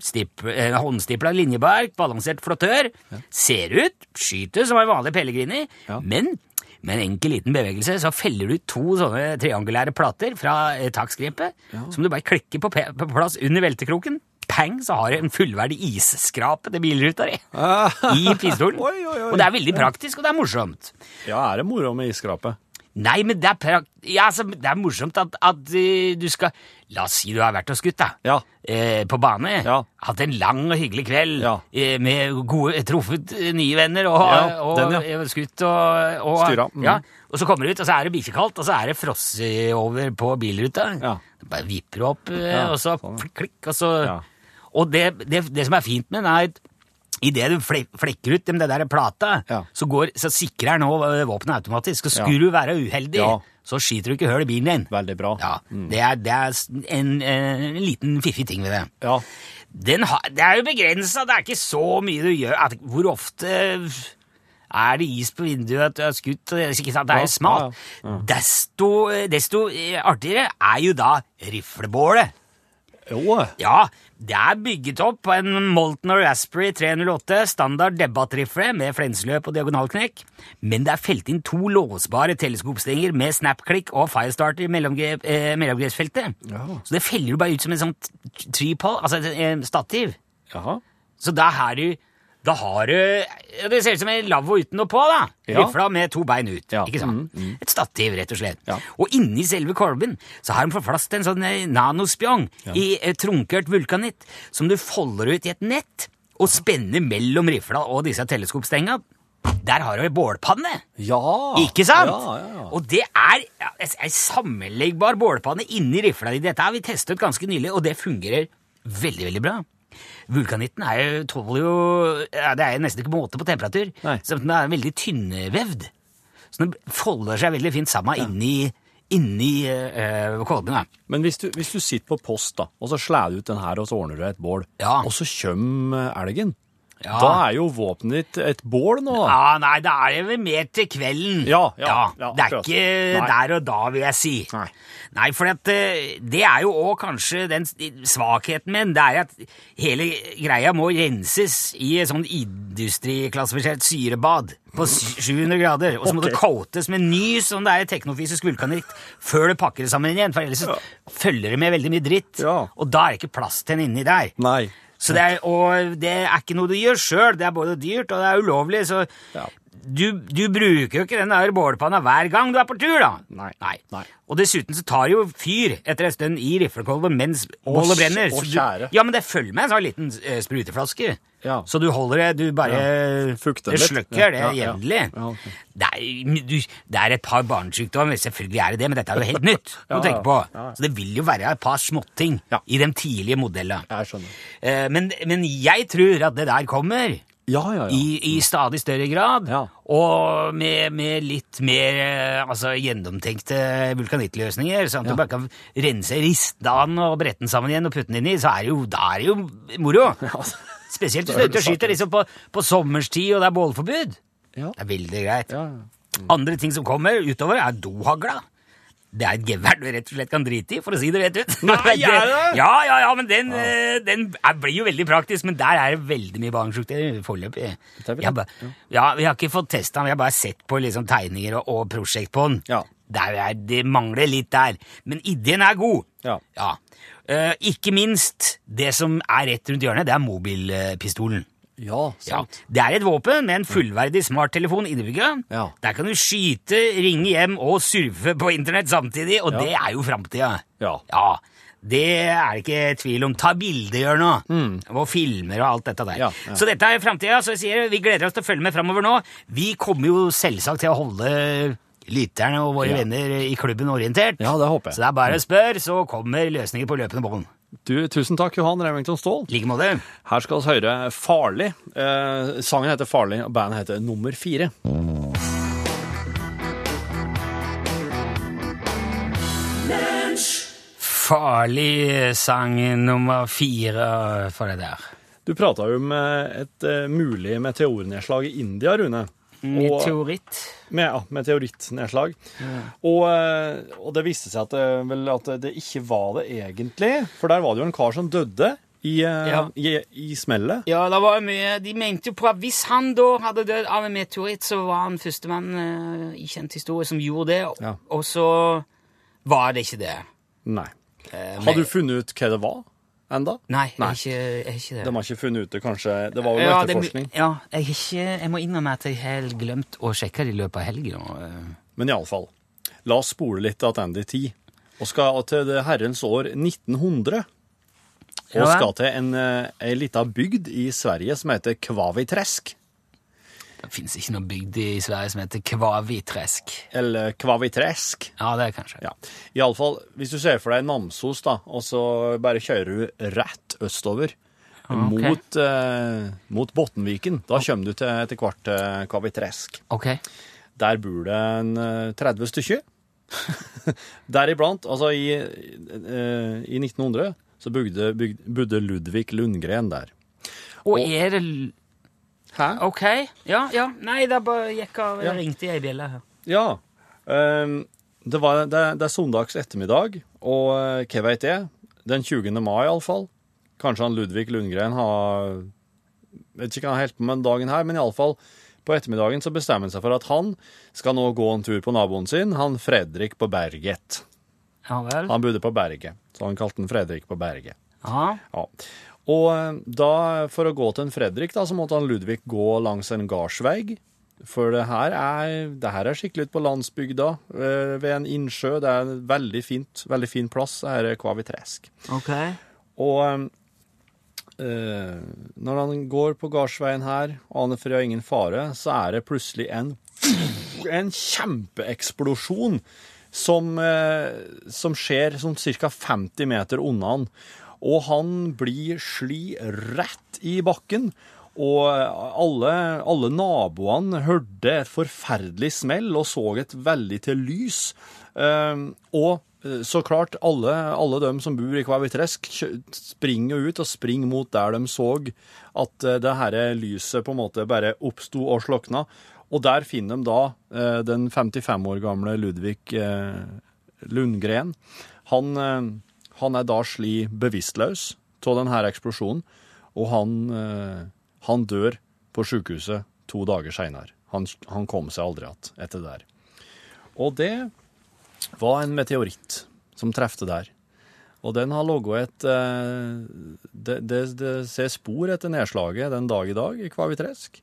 Eh, Håndstipla linjebark, balansert flottør. Ser ut, skyter som en vanlig Pellegrini, Ja. men med en enkel liten bevegelse så feller du to sånne triangulære plater fra eh, taksgrepet, som du bare klikker på, på plass under veltekroken. Pang, så har du en fullverdig isskrape til bilruta di i pistolen. Oi, oi, oi. Og det er veldig praktisk, og det er morsomt. Ja, er det moro med isskrapet? Nei, men det er, prakt... ja, altså, det er morsomt at, at eh, du skal La oss si du har vært og skutt, da. Ja. Eh, på bane. Ja. Hatt en lang og hyggelig kveld eh, med gode Truffet eh, nye venner og, og, den, ja. eh, skutt og, og Styra, Mm. Ja. Og så kommer du ut, og så er det bikkjekaldt, og så er det frosset over på bilruta. Bare vipper opp, og så sånn. klikk, og så. Og det, det, det som er fint med den, er Idet du flekker ut dem, det der plata, Ja. så, går, så sikrer den våpenet automatisk. Og skulle du være uheldig, Ja. så skyter du ikke hull i bilen din. Veldig bra. Ja, det, er, det er en, en liten fiffig ting ved det. Ja. Den har, det er jo begrensa, det er ikke så mye du gjør. At, hvor ofte er det is på vinduet at du har skutt? Det er jo smalt. Desto, desto eh, artigere er jo da riflebålet. Jo. Ja, det er bygget opp på en Molten og Raspberry 308 standard debattrifle med flensløp og diagonalknekk, men det er felt inn to låsbare teleskopstenger med snapklikk og firestarter i mellomgre- eh, mellomgrepsfeltet. Så det feller jo bare ut som en sånn tripod, altså et eh, stativ. Jaha. Så da har du da har du Det ser ut som en lavvo uten noe på, da. Ja. Rifla med to bein ut. Ja, ikke sant? Et stativ, rett og slett. Ja. Og inni selve kolben så har de fått plass til en sånn eh, nanospjong i eh, trunkert vulkanitt som du folder ut i et nett og spenner mellom rifla og disse teleskopstenga. Der har du ei bålpanne. Ja. Ikke sant? Ja, ja, ja. Og det er ei sammenleggbar bålpanne inni rifla di. Dette har vi testet ganske nylig, og det fungerer veldig, veldig bra. Vulkanitten er jo, tåler jo ja, Det er nesten ikke måte på temperatur. Nei. Så den er veldig tynnvevd. Så den folder seg veldig fint sammen inni, inni eh, kolben. da. Men hvis du, hvis du sitter på post, da, og så slår du ut den her, og så ordner du et bål, Ja. og så kommer elgen, Ja. da er jo våpenet ditt et bål nå, da. Ja, nei, da er det vel mer til kvelden. Ja, ja, ja, det er ikke Nei. der og da, vil jeg si. Nei. Nei, for at, eh, det er jo òg kanskje den svakheten min. Det er at hele greia må renses i et sånn industriklassifisert syrebad på 700 grader. Og så må det coates med ny sånn det er teknofysisk vulkanitt før du pakker det sammen igjen. For ellers følger det med veldig mye dritt. Og da er det ikke plass til en inni der. Nei. Så det er, og det er ikke noe du gjør sjøl. Det er både dyrt og det er ulovlig. Så Ja. du, du bruker jo ikke den der bålpanna hver gang du er på tur, da. Nei. Nei. Og dessuten så tar jo fyr etter en stund i riflekolben mens bålet brenner. kjære. Du, ja, men det følger med en sånn liten eh, spruteflaske. Ja. Så du holder det, du bare Fukter litt. slukker Ja, det ja, ja. jevnlig. Ja, ok. det, det er et par barnesykdommer, selvfølgelig er det det, men dette er jo helt nytt å Ja, tenke ja. på. Ja, ja. Så det vil jo være et par småting Ja. i de tidlige modellene. Jeg. Eh, men, men jeg tror at det der kommer Ja, ja, ja. i, i stadig større grad, Ja. og med, med litt mer eh, altså, gjennomtenkte vulkanittløsninger, sånn at Ja. du bare kan rense ristedanen og brette den sammen igjen og putte den inn i, så er det jo, da er det jo moro. Spesielt hvis du er ute og skyter liksom på, på sommerstid og det er bålforbud. Ja. Det er veldig greit. Ja, Mm. Andre ting som kommer utover, er dohagla. Det er et gevær du rett og slett kan drite i, for å si det rett ut. Nei? Ja, ja, ja, men den, ja. den er, blir jo veldig praktisk, men der er det veldig mye barnesjukdommer foreløpig. Ja, vi har ikke fått testa den, vi har bare sett på liksom tegninger og, og prosjekt på den. Ja. Er, det mangler litt der, men ideen er god. Ja. Eh, ikke minst det som er rett rundt hjørnet, det er mobilpistolen. Ja, Ja, sant. Det er et våpen med en fullverdig smarttelefon innebygga. Ja. Der kan du skyte, ringe hjem og surfe på internett samtidig, og Ja. det er jo framtida. Ja. Ja, det er det ikke tvil om. Ta bilder, gjør nå. Og filmer og alt dette der. Mm. Ja, ja. Så dette er framtida, så jeg sier vi gleder oss til å følge med framover nå. Vi kommer jo selvsagt til å holde lytterne og våre Ja. venner i klubben orientert. Ja, det håper jeg. Så det er bare å spørre, så kommer løsninger på løpende bånd. Du, tusen takk, Johan Remington Ståhl. Like måte. Her skal vi høre Farlig. Eh, sangen heter Farlig, og bandet heter Nummer fire. Farlig sang nummer fire for det der. Du prata jo om eh, et eh, mulig meteornedslag i India, Rune. Og, Meteoritt. med, ja, meteorittnedslag. Og, eh, og det viste seg at det, vel, at det ikke var det egentlig. For der var det jo en kar som døde i, eh, Ja. i, i smellet. Ja, det var mye De mente jo på at hvis han da hadde dødd av en meteoritt, så var han førstemann uh, i kjent historie som gjorde det, Ja. og så var det ikke det. Nei. Eh, Har du funnet ut hva det var enda? Nei, jeg er ikke, jeg er ikke det. De har ikke funnet ut det, kanskje? Det var jo ja, det er etterforskning. ja, jeg, er ikke, jeg må innrømme at jeg har glemt å sjekke det i løpet av helga. eh. Men iallfall, la oss spole litt tilbake i tid. Og skal til det herrens år 1900. Og Ja skal til en, eh, ei lita bygd i Sverige som heter Kvavitresk. Det fins ikke noe bygd i Sverige som heter Kvavitresk. Eller Kvavitresk. Ja, det er kanskje. Ja. Iallfall, hvis du ser for deg Namsos, da, og så bare kjører du rett østover okay. mot, eh, mot Bottenviken, da kommer du til etter hvert til Kvavitresk. Ok. Der bor det en eh, 30 stykker. Deriblant, altså i, eh, i 1900, så bodde Ludvig Lundgren der. Og er det Hæ? Ok. Ja, ja. Nei, det bare gikk av. Ja. Jeg ringte ei bjelle her. Ja. Um, det, var, det, det er søndags ettermiddag, og uh, hva veit jeg? Den 20. mai, iallfall. Kanskje han Ludvig Lundgren har Vet ikke hva han holder på med dagen her, men iallfall på ettermiddagen så bestemmer han seg for at han skal nå gå en tur på naboen sin, han Fredrik på Berget. Ja vel. Han bodde på Berget, så han kalte han Fredrik på Berget. Ja. Ja. Og eh, da, for å gå til en Fredrik, da, så måtte han Ludvig gå langs en gardsvei. For det her er, det her er skikkelig ute på landsbygda, eh, ved en innsjø. Det er en veldig fint, veldig fin plass. Det her er Kvavitresk. Ok. Og eh, når han går på gardsveien her, aner og ingen fare, så er det plutselig en, en kjempeeksplosjon som, som skjer som ca. 50 meter unna han. Og han blir sli rett i bakken. Og alle, alle naboene hørte et forferdelig smell og så et veldig til lys. Um, og eh, så klart, alle, alle de som bor i Kvavitresk, springer ut og springer mot der de så at eh, det dette lyset på en måte bare oppsto og slokna. Og der finner de da eh, den 55 år gamle Ludvig Lundgren. Han, han er da sli bevisstløs av denne eksplosjonen, og han, eh, han dør på sykehuset to dager seinere. Han, han kom seg aldri igjen etter det der. Og det var en meteoritt som trefte der. Og den har ligget et eh, det, det, det ser spor etter nedslaget den dag i dag i Kvavitresk.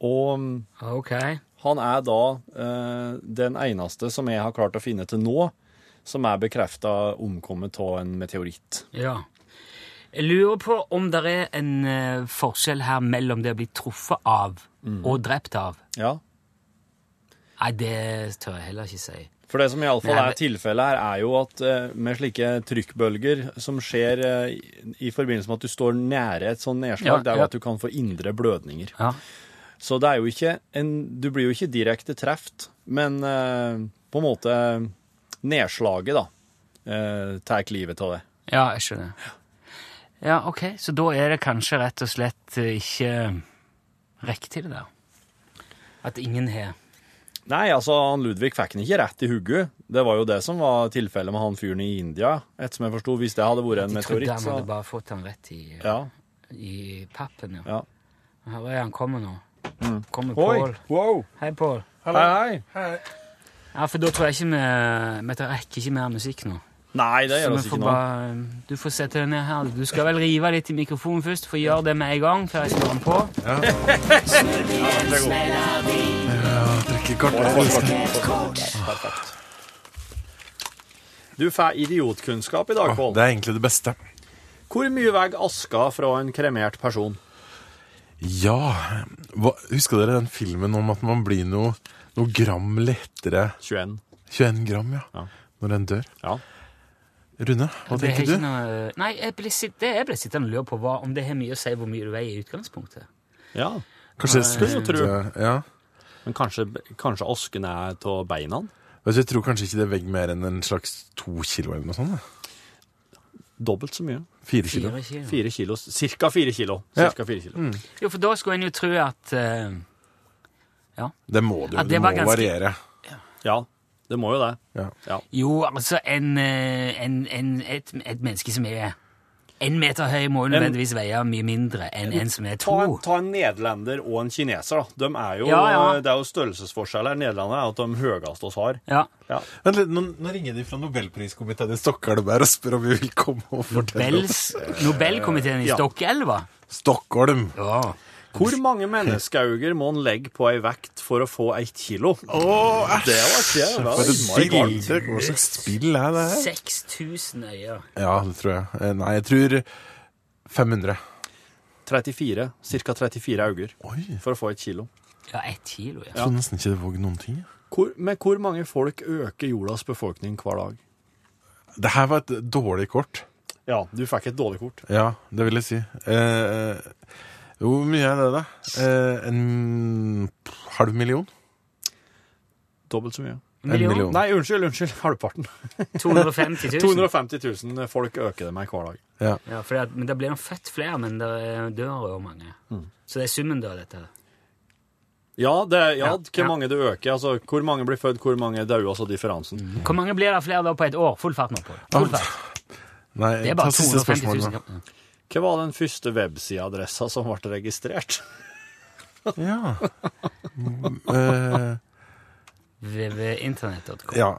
Og okay. Han er da eh, den eneste som jeg har klart å finne til nå, som er bekrefta omkommet av en meteoritt. Ja. Jeg lurer på om det er en eh, forskjell her mellom det å bli truffet av og drept av. Ja. Nei, det tør jeg heller ikke si. For det som iallfall er tilfellet her, er jo at eh, med slike trykkbølger som skjer eh, i, forbindelse med at du står nære et sånt nedslag, Ja, det er jo at du kan få indre blødninger. Ja. Så det er jo ikke en Du blir jo ikke direkte treft, men på en måte nedslaget, da, eh, tar livet av det. ja, jeg skjønner. Ja, ok. Så da er det kanskje rett og slett eh, ikke rekk til det der. At ingen har Nei, altså, han Ludvig fikk han ikke rett i hugget. Det var jo det som var tilfellet med han fyren i India, etter som jeg forsto. Hvis det hadde vært en De trodde han hadde bare fått han rett i, Ja. i pappen. Ja. ja. Her er han kommer nå. Kommer Oi! Pål. Wow! Hei, Pål. Hei, hei! Ja, for da tror jeg ikke vi Vi rekker ikke mer musikk nå. Nei, det gjør vi oss ikke nå. bare Du får sette deg ned her. Du skal vel rive litt i mikrofonen først, for gjør det med en gang før jeg slår den på. Ja, Drikke kort. Perfekt. Du får idiotkunnskap i dag, Pål. Det er egentlig det beste. Hvor mye veier aska fra en kremert person? Ja hva, Husker dere den filmen om at man blir noe, noe gram lettere 21. 21 gram, ja. Ja. Når en dør. Ja. Rune, hva Det er tenker du? Noe, nei, jeg ble, sitt- det jeg ble sittende og lure på, hva, om det har mye å si hvor mye du veier i utgangspunktet. ja. Kanskje det skulle jo tro. Ja. Men kanskje, kanskje asken er av beina? Jeg tror kanskje ikke det veier mer enn en slags to kilo eller noe sånt. da. Dobbelt så mye. Fire kilo. Fire kilo. Fire kilo. Cirka fire kilo. Ja. Cirka fire kilo. Jo, for da skulle en jo tro at eh, Det må du. Ja, det, det må ganske- variere. Ja, det må jo det. Ja. Jo, altså en, eh, en, en, et, et menneske som er en meter høy, må jo nødvendigvis veie mye mindre enn en som er to. Ta en, ta en nederlender og en kineser, da. De er jo, Ja, ja. Det er jo størrelsesforskjeller. Nederlenderne er at de høyeste oss har. Ja. Ja. Vent nå, nå ringer de fra Nobelpriskomiteen i Stockholm her og spør om vi vil komme og fortelle. Nobels, Nobelkomiteen i Ja. Stokkelva. Stockholm! Ja. Hvor mange menneskeauger må en legge på ei vekt for å få ett kilo? Åh, æsj! Det var ikke det. var For et innmari spill! Hva slags spill er det her? 6000 øyer. Ja, det tror jeg. Eh, Nei, jeg tror 500. 34. Ca. 34 auger Oi, for å få et kilo. Ja, ett kilo, ja. jeg trodde nesten ikke det var noen ting. Hvor, med hvor mange folk øker jordas befolkning hver dag? Det her var et dårlig kort. Ja, du fikk et dårlig kort. Ja, det vil jeg si. Eh, hvor mye er det, da? Eh, en halv million? Dobbelt så mye. En million. Nei, unnskyld, unnskyld. Halvparten. 250 000. 250 000 folk øker det med hver dag. Ja. Ja, at, men det blir nok født flere, men det dør jo mange. Så det er summen da, dette. Ja, det, ja, Ja, hvor mange det øker. Altså, hvor mange blir født, hvor mange dauer, altså differansen. Hvor mange blir det flere da på et år? Full fart nå på. Full fart. Nei, Det er bare 250 spørsmål. 000. Hva var den første websideadressa som ble registrert? Ja. Eh, www.internett.com. ja.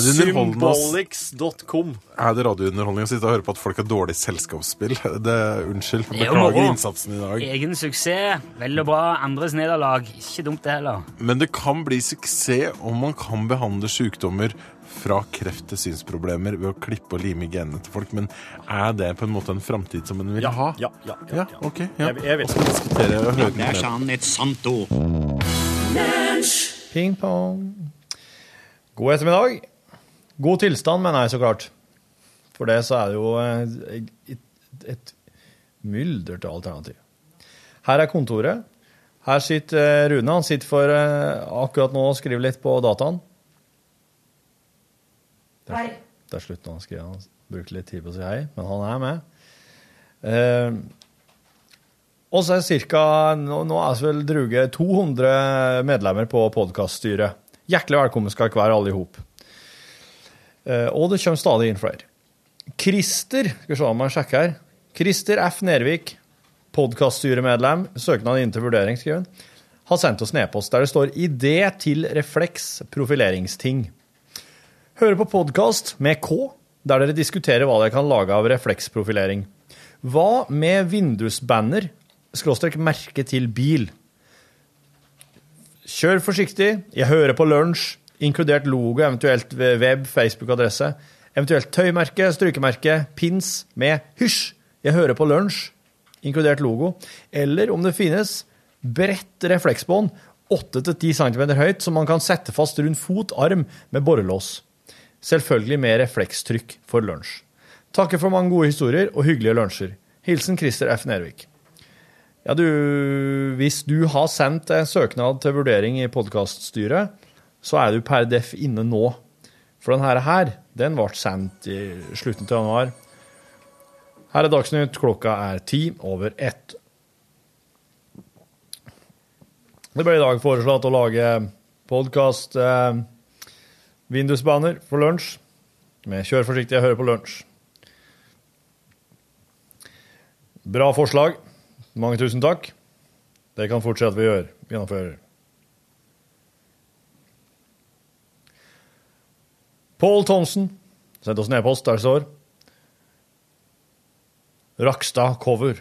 Symbolics.com. Er det radiounderholdning å sitte og høre på at folk har dårlig selskapsspill? Det, unnskyld. Er jo Beklager moro. innsatsen i dag. Egen suksess. Veldig bra. Andres nederlag. Ikke dumt, det heller. Men det kan bli suksess om man kan behandle sykdommer fra kreft til synsproblemer ved å klippe og lime genene til folk. Men er det på en måte en framtid som en vil Ja, ha? ja, ja. ja, Ja, ja. ok. Ja. Jeg, jeg vet Og så diskutere og høre Det er mer. han et sant ord. Ping pong. God ettermiddag. God tilstand, mener jeg så klart. For det så er det jo eh, et, et myldert alternativ. Her er kontoret. Her sitter eh, Rune. Han sitter for eh, akkurat nå og skriver litt på dataen. Det er, det er slutt nå. Han skriver. Han brukte litt tid på å si hei, men han er med. Og så er det cirka, nå, nå er det vel druge 200 medlemmer på podkaststyret. Hjertelig velkommen skal dere være, alle i hop. Eh, og det kommer stadig inn flere. Christer, skal vi se om jeg sjekker her. Christer F. Nervik, podkaststyremedlem, søknad inn til vurdering, skriver han, har sendt oss en e-post der det står 'Idé til refleks profileringsting'. Hører på podkast med K, der dere diskuterer hva dere kan lage av refleksprofilering. Hva med vindusbanner, skråstrek merke til bil? Kjør forsiktig. Jeg hører på lunsj, inkludert logo, eventuelt web, Facebook-adresse. Eventuelt tøymerke, strykemerke, pins med 'hysj, jeg hører på lunsj', inkludert logo. Eller om det finnes bredt refleksbånd 8-10 cm høyt som man kan sette fast rundt fot, arm med borrelås. Selvfølgelig med reflekstrykk for lunsj. Takker for mange gode historier og hyggelige lunsjer. Hilsen Christer F. Nervik. Ja, du, hvis du har sendt en søknad til vurdering i podkaststyret, så er du per def inne nå. For denne her, den ble sendt i slutten av januar. Her er Dagsnytt, klokka er ti over ett. Det ble i dag foreslått å lage podkast eh, for lunsj. Med 'Kjør forsiktig, jeg hører på lunsj'. Bra forslag. Mange tusen takk. Det kan fortsette vi gjør. Gjennomfører. Pål Thomsen sendte oss en e-post der det står Rakstad cover.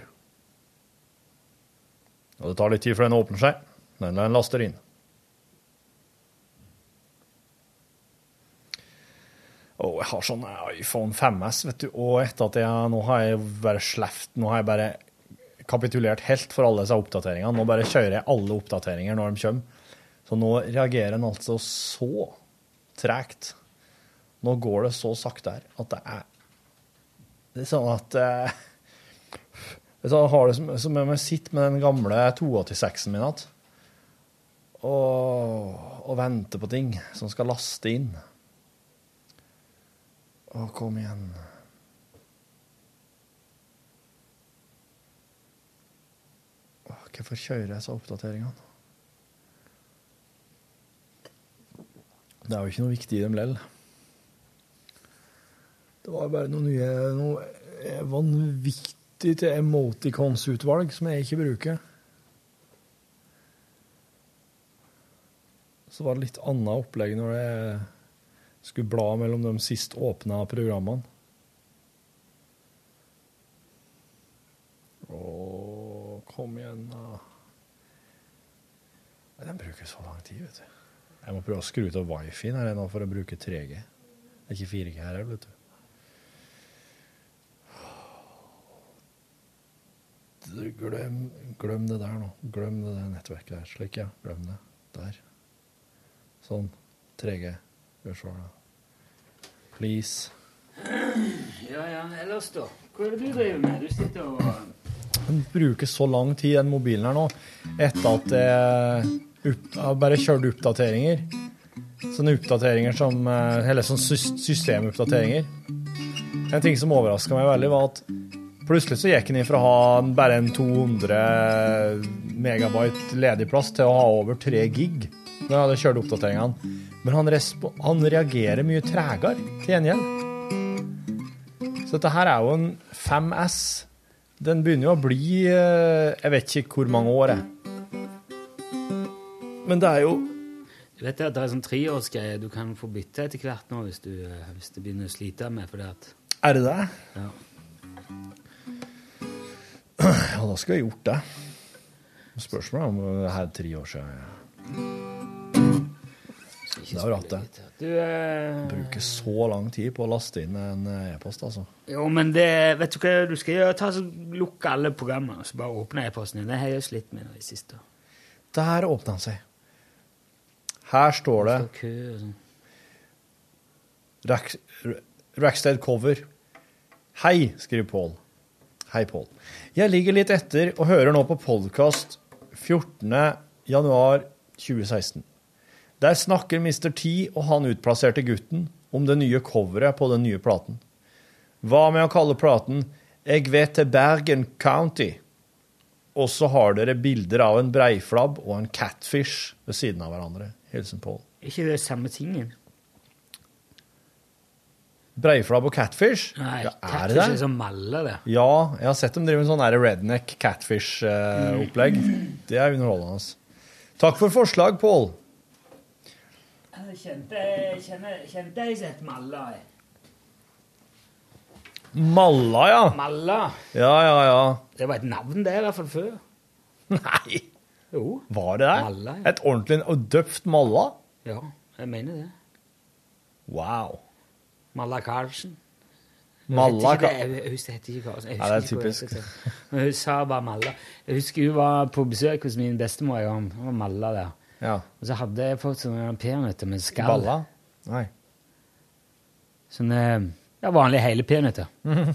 Og det tar litt tid før den åpner seg, men den laster inn. Og jeg har sånn iPhone 5S, vet du, og etter at jeg nå har jeg bare sleft, nå har jeg bare kapitulert helt for alle disse oppdateringene. Nå bare kjører jeg alle oppdateringer når de kommer. Så nå reagerer den altså så tregt. Nå går det så sakte her at det er Det er sånn at eh, sånn, har det som, som om jeg sitter med den gamle 286-en min igjen og, og venter på ting som skal laste inn. Å, kom igjen. Hvorfor kjører jeg disse oppdateringene? Det er jo ikke noe viktig i dem lell. Det var bare noe nye noe vanvittig til emoticons-utvalg som jeg ikke bruker. Så var det litt annet opplegg når jeg skulle bla mellom de sist åpna programmene. Å, kom igjen, da. Nei, Den bruker så lang tid, vet du. Jeg må prøve å skru av wifi-en her nå for å bruke 3G. Det er ikke 4G her, vet du. Glem, glem det der nå. Glem det der nettverket der. Slik, ja. Glem det. Der. Sånn. 3G. Gjør så, da. Please. Ja, ja, ellers da? Hva er det du driver med? Du sitter og Den bruker så lang tid, den mobilen her nå, etter at jeg opp, bare kjørt oppdateringer. Sånne oppdateringer som eh, Eller sånne sys- systemoppdateringer. En ting som overraska meg veldig, var at plutselig så gikk han ifra å ha bare en 200 megabyte ledig plass til å ha over 3 gig når jeg hadde kjørt oppdateringene. Men han, han reagerer mye tregere til gjengjeld. Så dette her er jo en 5S. Den begynner jo å bli eh, Jeg vet ikke hvor mange år, jeg. Men det er jo Du vet at det er sånn treårsgreie du kan få bytte etter hvert nå hvis du, eh, hvis du begynner å slite med fordi at Er det det? Ja. Ja, da skulle jeg gjort det. Spørsmålet om det her er tre år siden. Det jo rart, det. Du eh, Bruker så lang tid på å laste inn en eh, e-post, altså. Jo, men det Vet du hva du skal gjøre? Ta så Lukke alle programmene og så bare åpne e-posten din. Det har jeg slitt med i siste. Der åpna han seg. Her står det. Rack, Rackstead cover. Hei, skriver Pål. Hei, Pål. Jeg ligger litt etter og hører nå på podkast 14. januar 2016. Der snakker Mr. T og han utplasserte gutten om det nye coveret på den nye platen. Hva med å kalle platen 'Eg vet til Bergen County'? Og så har dere bilder av en breiflabb og en catfish ved siden av hverandre. Hilsen Pål. Er ikke det samme tingen? Breiflabb og catfish? Nei, ja, er catfish det er som malle, det. Ja, jeg har sett dem drive med sånn redneck catfish-opplegg. Det er underholdende. Takk for forslag, Pål. Kjente, kjente, kjente jeg sett Malla. jeg. Malla, ja. Malla. Ja, ja, ja. Det var et navn, det, i hvert fall før. Nei. Jo. Var det det? Malla, ja. Et ordentlig og døpt malla? Ja, jeg mener det. Wow. Malla Karlsen. Malla Jeg vet ikke Ka- det, jeg, jeg husker det heter ikke Karlsen. Ja, det er typisk. Men hun sa bare Malla. Jeg husker hun var på besøk hos min bestemor en gang. Hun var Malla der. Ja. Og så hadde jeg fått sånne peanøtter med skall. Balla? Nei. Sånne ja, vanlige hele peanøtter.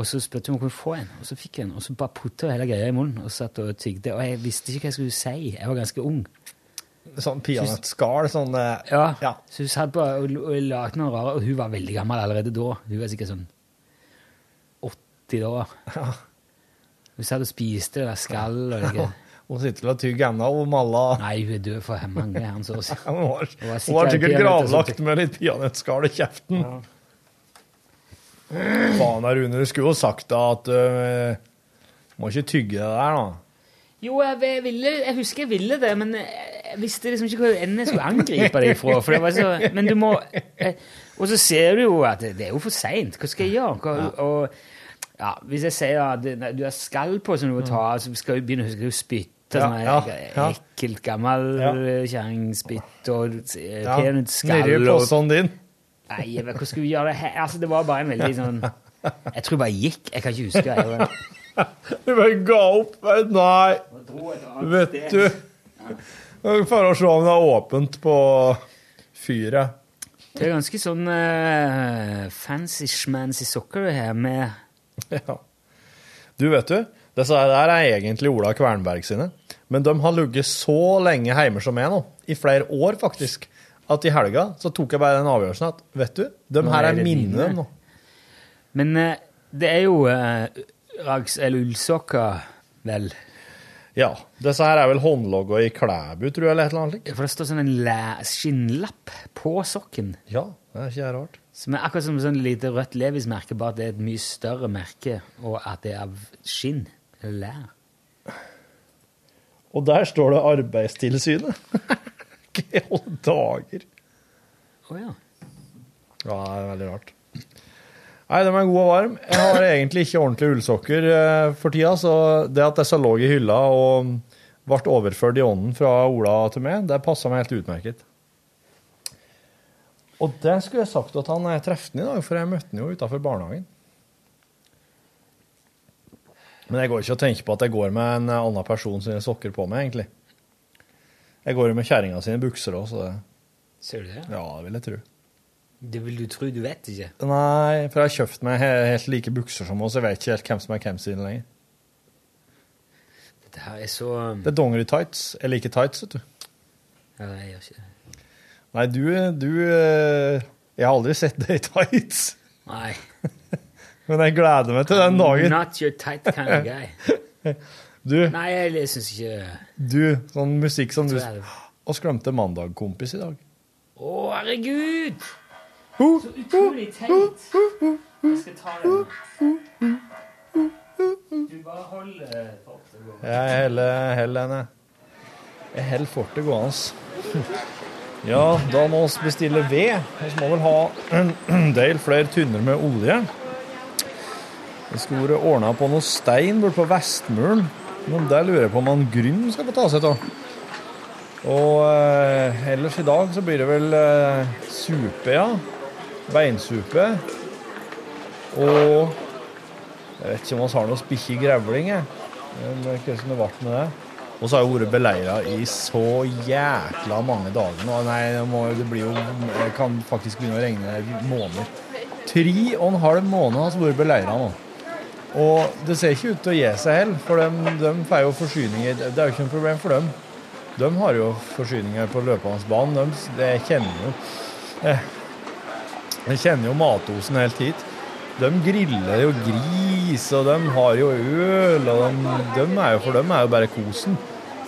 Og så spurte hun om hun kunne få en, og så fikk hun en. Og så bare putta hun hele greia i munnen og satt og tygde. Og jeg visste ikke hva jeg skulle si. Jeg var ganske ung. Sånn peanøttskall, sånn eh, Ja, Ja. Så hun satt bare og, og lagde noe rare, og hun var veldig gammel allerede da. Hun var sikkert sånn 80 da. Ja. Hun satt og spiste det der skall og det. Hun sitter og tygger ennå, og Malla Nei, hun er død for mange herrens år siden. Hun var sikkert gravlagt med litt peanøttskall i kjeften. Faen, da, Rune, du skulle jo sagt da at uh, Må ikke tygge det der, da. Jo, jeg, jeg, ville, jeg husker jeg ville det, men jeg visste liksom ikke hvor enden jeg skulle angripe deg fra. For det var så, men du må eh, Og så ser du jo at det, det er jo for seint. Hva skal jeg gjøre? Hva, og, ja, hvis jeg sier at du har skall på som du må ta, så skal du begynne å huske å spytte. Sånn ja, ja. ekkelt, gammel Ja. kjerringspytt og eh, peanøttskall. Nedi posen din. Nei, men hva skulle vi gjøre det her? Altså, det var bare en veldig sånn Jeg tror jeg bare gikk. Jeg kan ikke huske. Jeg, var- Du bare ga opp. Nei, vet du. For å se om det er åpent på fyret. det er ganske sånn uh, fancy-schmancy sokker du har med Ja. Du, vet du, disse der er egentlig Ola Kvernberg sine. Men de har ligget så lenge hjemme som meg nå, i flere år faktisk, at i helga så tok jeg bare den avgjørelsen at vet du, de her er er dine. nå. Men eh, det er jo eh, rags eller ullsokker, vel. Ja. Disse her er vel håndlogga i Klæbu, tror jeg, eller et eller annet slikt. For det står sånn en skinnlapp på sokken. Ja, det er ikke rart. Som er akkurat som sånn lite rødt Levis-merke, bare at det er et mye større merke, og at det er av skinn. Lær. Og der står det Arbeidstilsynet. Hva i alle dager? Å ja. Ja, det er veldig rart. Nei, de er gode og varme. Jeg har egentlig ikke ordentlige ullsokker eh, for tida, så det at disse lå i hylla og ble overført i ånden fra Ola til meg, det passa meg helt utmerket. Og det skulle jeg sagt at han jeg trefte han i dag, for jeg møtte han jo utafor barnehagen. Men jeg går ikke og tenker på at jeg går med en annen person sine sokker på meg, egentlig. Jeg går jo med kjerringa sine bukser òg, så det Ser du det? Ja, det vil jeg tro. Det vil du tro, du vet ikke. Nei, for jeg har kjøpt meg helt like bukser som oss. Jeg vet ikke helt hvem som er hvem sine lenger. Dette her er så Det er dongeri tights. Jeg liker tights, vet du. Ja, jeg gjør ikke det. Nei, du, du eh, Jeg har aldri sett deg i tights. Nei. Men jeg gleder meg til den dagen. Not your tight kind of guy. Du, Nei, jeg syns ikke du, sånn musikk som du Vi. Glemte mandag-kompis i dag. Å, herregud! Så utrolig teit. Jeg skal ta den. Du bare hold eh, fortet gående. Jeg heller heller henne. Jeg holder fortet gående. Ja, da må vi bestille ved. Vi må vel ha en del flere tynner med olje. Det skulle ordna på noe stein borte på Vestmuren. Men der lurer jeg på om han Grym skal få ta seg av. Og eh, ellers i dag så blir det vel eh, supe, ja. Beinsupe. Og jeg vet ikke om vi har noe spikkje grevling, jeg. Men som det ble med det? Og så har jeg vært beleira i så jækla mange dager nå. Nei, det, må, det blir jo Det kan faktisk begynne å regne måneder. Tre og en halv måned har vi vært beleira nå. Og det ser ikke ut til å gi seg heller, for de, de får jo forsyninger. Det er jo ikke noe problem for dem. De har jo forsyninger på løpende bane. De, det kjenner jo de kjenner jo matosen helt hit. De griller jo gris, og de har jo øl, og de, de er jo, for dem er jo bare kosen.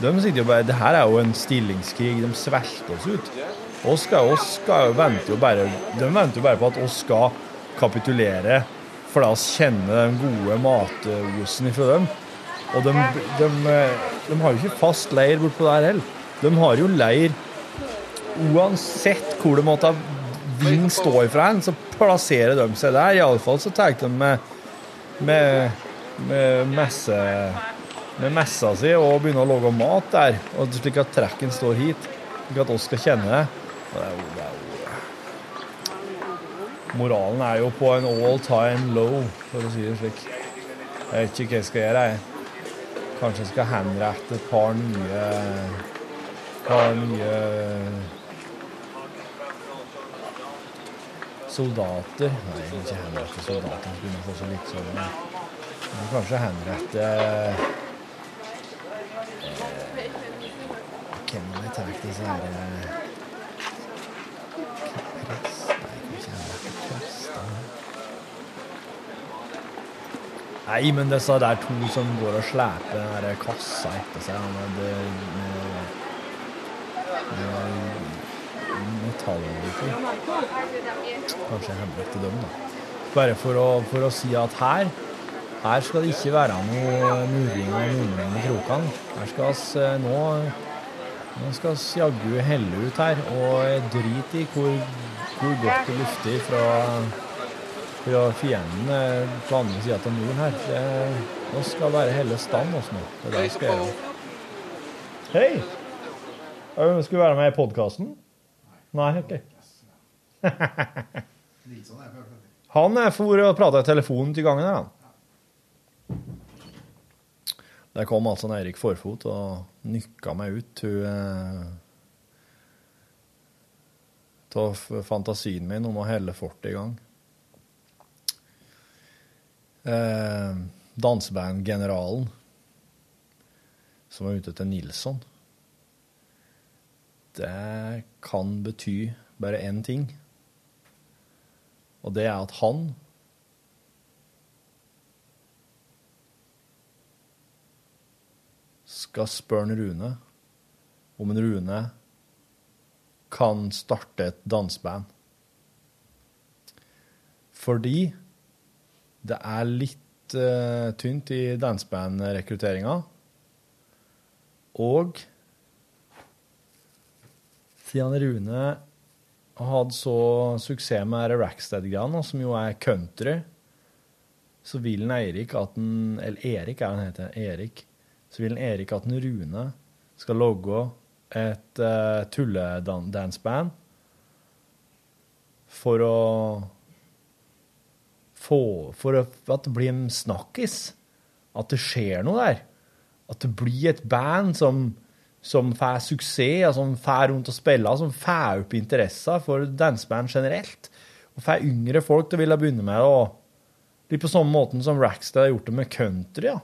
De sitter jo bare, det her er jo en stillingskrig, de svelter oss ut. Oss skal, oss skal venter jo bare, de venter jo bare på at oss skal kapitulere, for oss kjenner den gode matosen ifra dem. Og de, de, de har jo ikke fast leir bortpå der heller. De har jo leir uansett hvor det måtte vind stå ifra så plasserer de seg der. Iallfall så tar de med, med, med messe, med messa si og begynner å lage mat der, og slik at trekken står hit, slik at oss skal kjenne det. Og det er jo- det er jo- Moralen er jo på en all time low, for å si det slik. Jeg vet ikke hva jeg skal gjøre, jeg. Kanskje jeg skal henrette et par nye par nye soldater. Nei, ikke henrette soldater. Å få så litt sånn. Må kanskje henrette eh, Hvem har jeg tatt disse her Nei, men disse der to som går og sleper kassa etter seg med, med, med metallbiter. Kanskje henretter dem, da. Bare for å, for å si at her her skal det ikke være noe muring og murring i krokene. Her skal vi nå nå skal vi jaggu helle ut her, og drit i hvor, hvor godt det lufter fra, fra fienden eh, på andre sida av muren her. Det, nå skal være hele stand oss nå. Det der skal jeg gjøre. Hei! Skulle du være med i podkasten? Nei, OK. Han er for å prate i telefonen til gangen her, han. Der kom altså en Eirik Forfot og nykka meg ut til av fantasien min om å helle fortet i gang. Eh, Dansebandgeneralen, som var ute til Nilsson. Det kan bety bare én ting. Og det er at han skal spørre Rune om en Rune kan starte et danseband. Fordi det er litt uh, tynt i dansebandrekrutteringa. Og siden Rune har hatt så suksess med Rackstead-greiene, som jo er country, så vil en Eirik at en Eller Erik er han heter. Erik. Så vil en Erik at en Rune skal logge et uh, tulledanseband for å få For at det blir en snakkis. At det skjer noe der. At det blir et band som, som får suksess, som får rundt og spiller, som får opp interesser for danseband generelt. Og får yngre folk til å ville begynne med det. Litt på samme måten som Rackstead har gjort det med country. ja.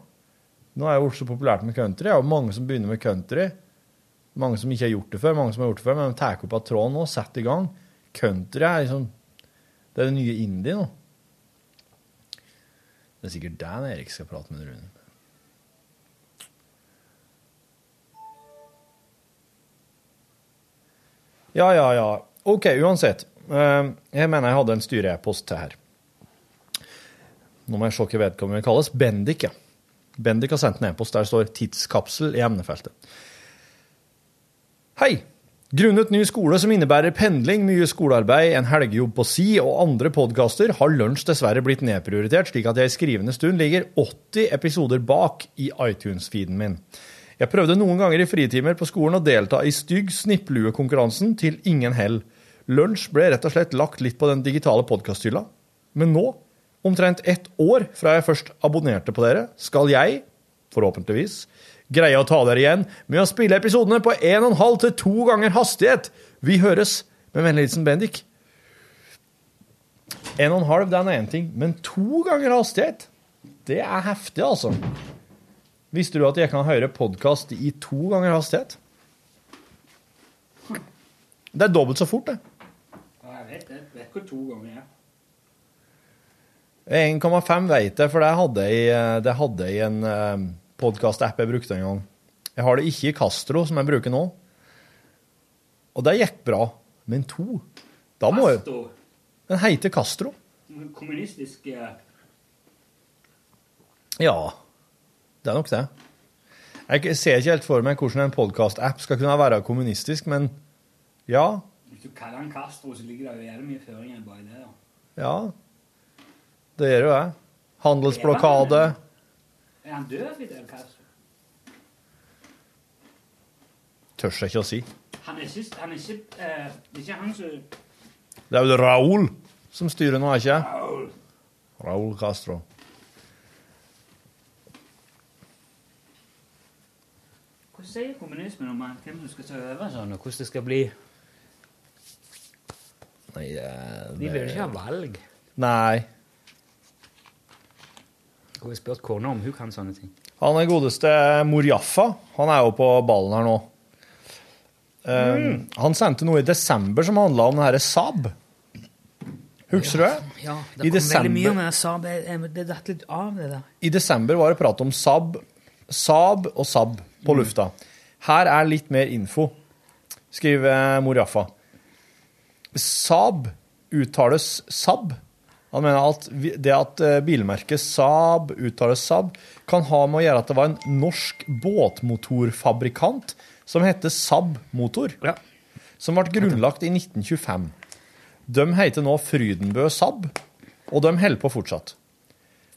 Nå er det jo så populært med country, og mange som begynner med country. Mange som ikke har gjort det før, mange som har gjort det før, men de tar opp av tråden nå, setter i gang. Country er liksom Det er det nye indie nå. Det er sikkert deg Erik skal prate med Rune. Ja, ja, ja. OK, uansett. Eh, Jeg mener jeg hadde en styre-e-post til her. Nå må jeg se hva vedkommende kalles. Bendik, ja. Bendik har sendt en e-post der det står 'tidskapsel' i emnefeltet. Hei! Grunnet ny skole som innebærer pendling, mye skolearbeid, en helgejobb på si og andre podkaster, har lunsj dessverre blitt nedprioritert, slik at jeg i skrivende stund ligger 80 episoder bak i iTunes-feeden min. Jeg prøvde noen ganger i fritimer på skolen å delta i stygg snippluekonkurransen til ingen hell. Lunsj ble rett og slett lagt litt på den digitale podkasthylla. Men nå, omtrent ett år fra jeg først abonnerte på dere, skal jeg, forhåpentligvis, greie å ta dere igjen med å spille episodene på 1,5 til 2 ganger hastighet. Vi høres. Med vennlig hilsen Bendik. 1,5 den er én ting, men to ganger hastighet, det er heftig, altså. Visste du at jeg kan høre podkast i to ganger hastighet? Det er dobbelt så fort, det. Ja, jeg vet det. Vet hvor to ganger er. 1,5 vet jeg, for det hadde jeg, det hadde jeg i en uh, podkast-app jeg brukte en gang. Jeg har det ikke i Castro, som jeg bruker nå. Og det gikk bra. Men to Da må jeg Den heter Castro. Kommunistisk Ja, det er nok det. Jeg ser ikke helt for meg hvordan en podkast-app skal kunne være kommunistisk, men ja. Hvis du kaller den Castro, så ligger det jo jævlig mye føringer bak det. da. Ja. Det gjør jo jeg. Handelsblokade. Er han død, Fidel Castro? Tør jeg ikke å si. Han er ikke, han er ikke, eh, det er ikke han som Det er vel Raúl som styrer nå, er ikke Raul. Raúl Castro. Hva sier kommunismen om hvem som skal ta over sånn, og hvordan det skal bli? Nei, det, De vil ikke ha valg. Nei. Og jeg har spurt kona om hun kan sånne ting. Han er godeste Morjaffa. Han er jo på ballen her nå. Um, Han sendte noe i desember som handla om den herre Saab. Husker du det? Ja, I det kom veldig mye om det Saab. Det datt litt av, det der. I desember var det prat om Saab, Saab og Saab på lufta. Her er litt mer info, skriver Moriaffa. Saab uttales Saab. Han mener at det at eh, bilmerket Saab uttales Saab, kan ha med å gjøre at det var en norsk båtmotorfabrikant som heter Saab Motor, Ja. som ble grunnlagt i 1925. De heter nå Frydenbø Saab, og de holder på fortsatt.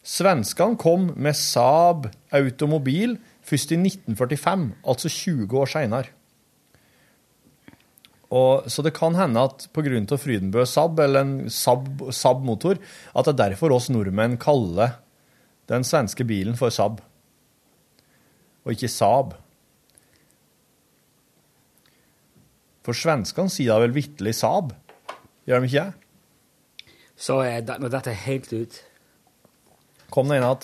Svenskene kom med Saab automobil først i 1945, altså 20 år seinere. Så det kan hende at pga. Frydenbø Saab, eller en Saab- Saab-motor, at det er derfor oss nordmenn kaller den svenske bilen for Saab, og ikke Saab. For svenskene sier da vel vitterlig Saab, gjør de ikke det? Så er det, nå datt jeg helt ut. Kom deg inn at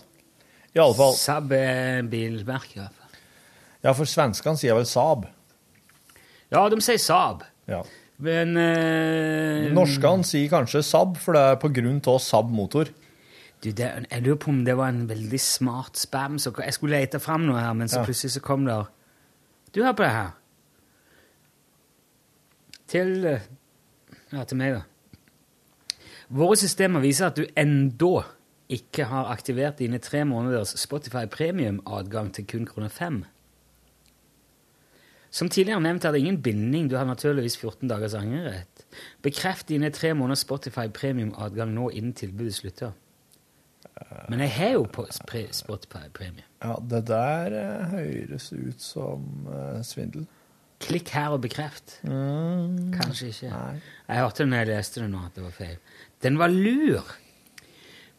I alle fall. Saab er bilmerke, i hvert fall. Ja, for svenskene sier vel Saab. Ja, de sier Saab. Ja. Men eh, Norskene sier kanskje Saab, for det er på grunn av Saab-motor. Du, det, jeg lurer på om det var en veldig smart spam. Så jeg skulle lete fram noe her, men så Ja. plutselig så kom det Du, hør på det her. Til eh, Ja, til meg, da. Våre systemer viser at du enda ikke har aktivert dine tre måneders Spotify premium-adgang til kun kroner fem. Som tidligere nevnt er det ingen binding, du har naturligvis 14 dagers angrerett. Bekreft dine tre måneders Spotify premium-adgang nå innen tilbudet slutter. Men jeg har jo Spotify premium. Ja, det der eh, høres ut som eh, svindel. Klikk her og bekreft. Kanskje ikke. Nei. Jeg hørte det når jeg leste det nå, at det var feil. Den var lur!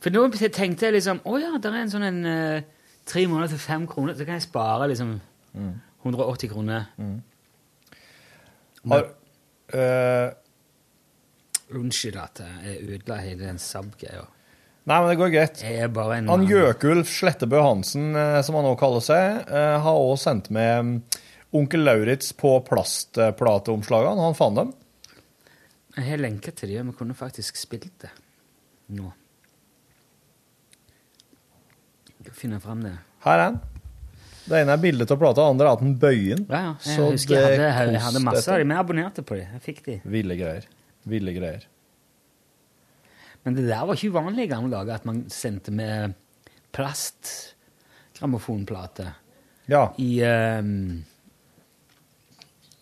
For nå tenkte jeg liksom Å ja, det er en sånn en eh, tre måneder til fem kroner, så kan jeg spare liksom 180 kroner. Har, eh, Unnskyld at jeg ødela hele den Saab-greia. nei, men det går greit. En Han Gjøkulf Slettebø Hansen, eh, som han nå kaller seg, eh, har også sendt med mm, Onkel Lauritz på plastplateomslagene. Han fant dem. Jeg har lenke til det, vi kunne faktisk spilt det nå. Jeg finner frem det. Her er den. Det ene er bildet av plata, det andre er at den bøyer den. Ja, ja. Jeg Så husker jeg hadde, jeg hadde masse av dem. Jeg abonnerte på dem. Jeg fikk de. Ville greier. Ville greier. Men det der var ikke uvanlig i gamle dager, at man sendte med plastgrammofonplate Ja. i, um,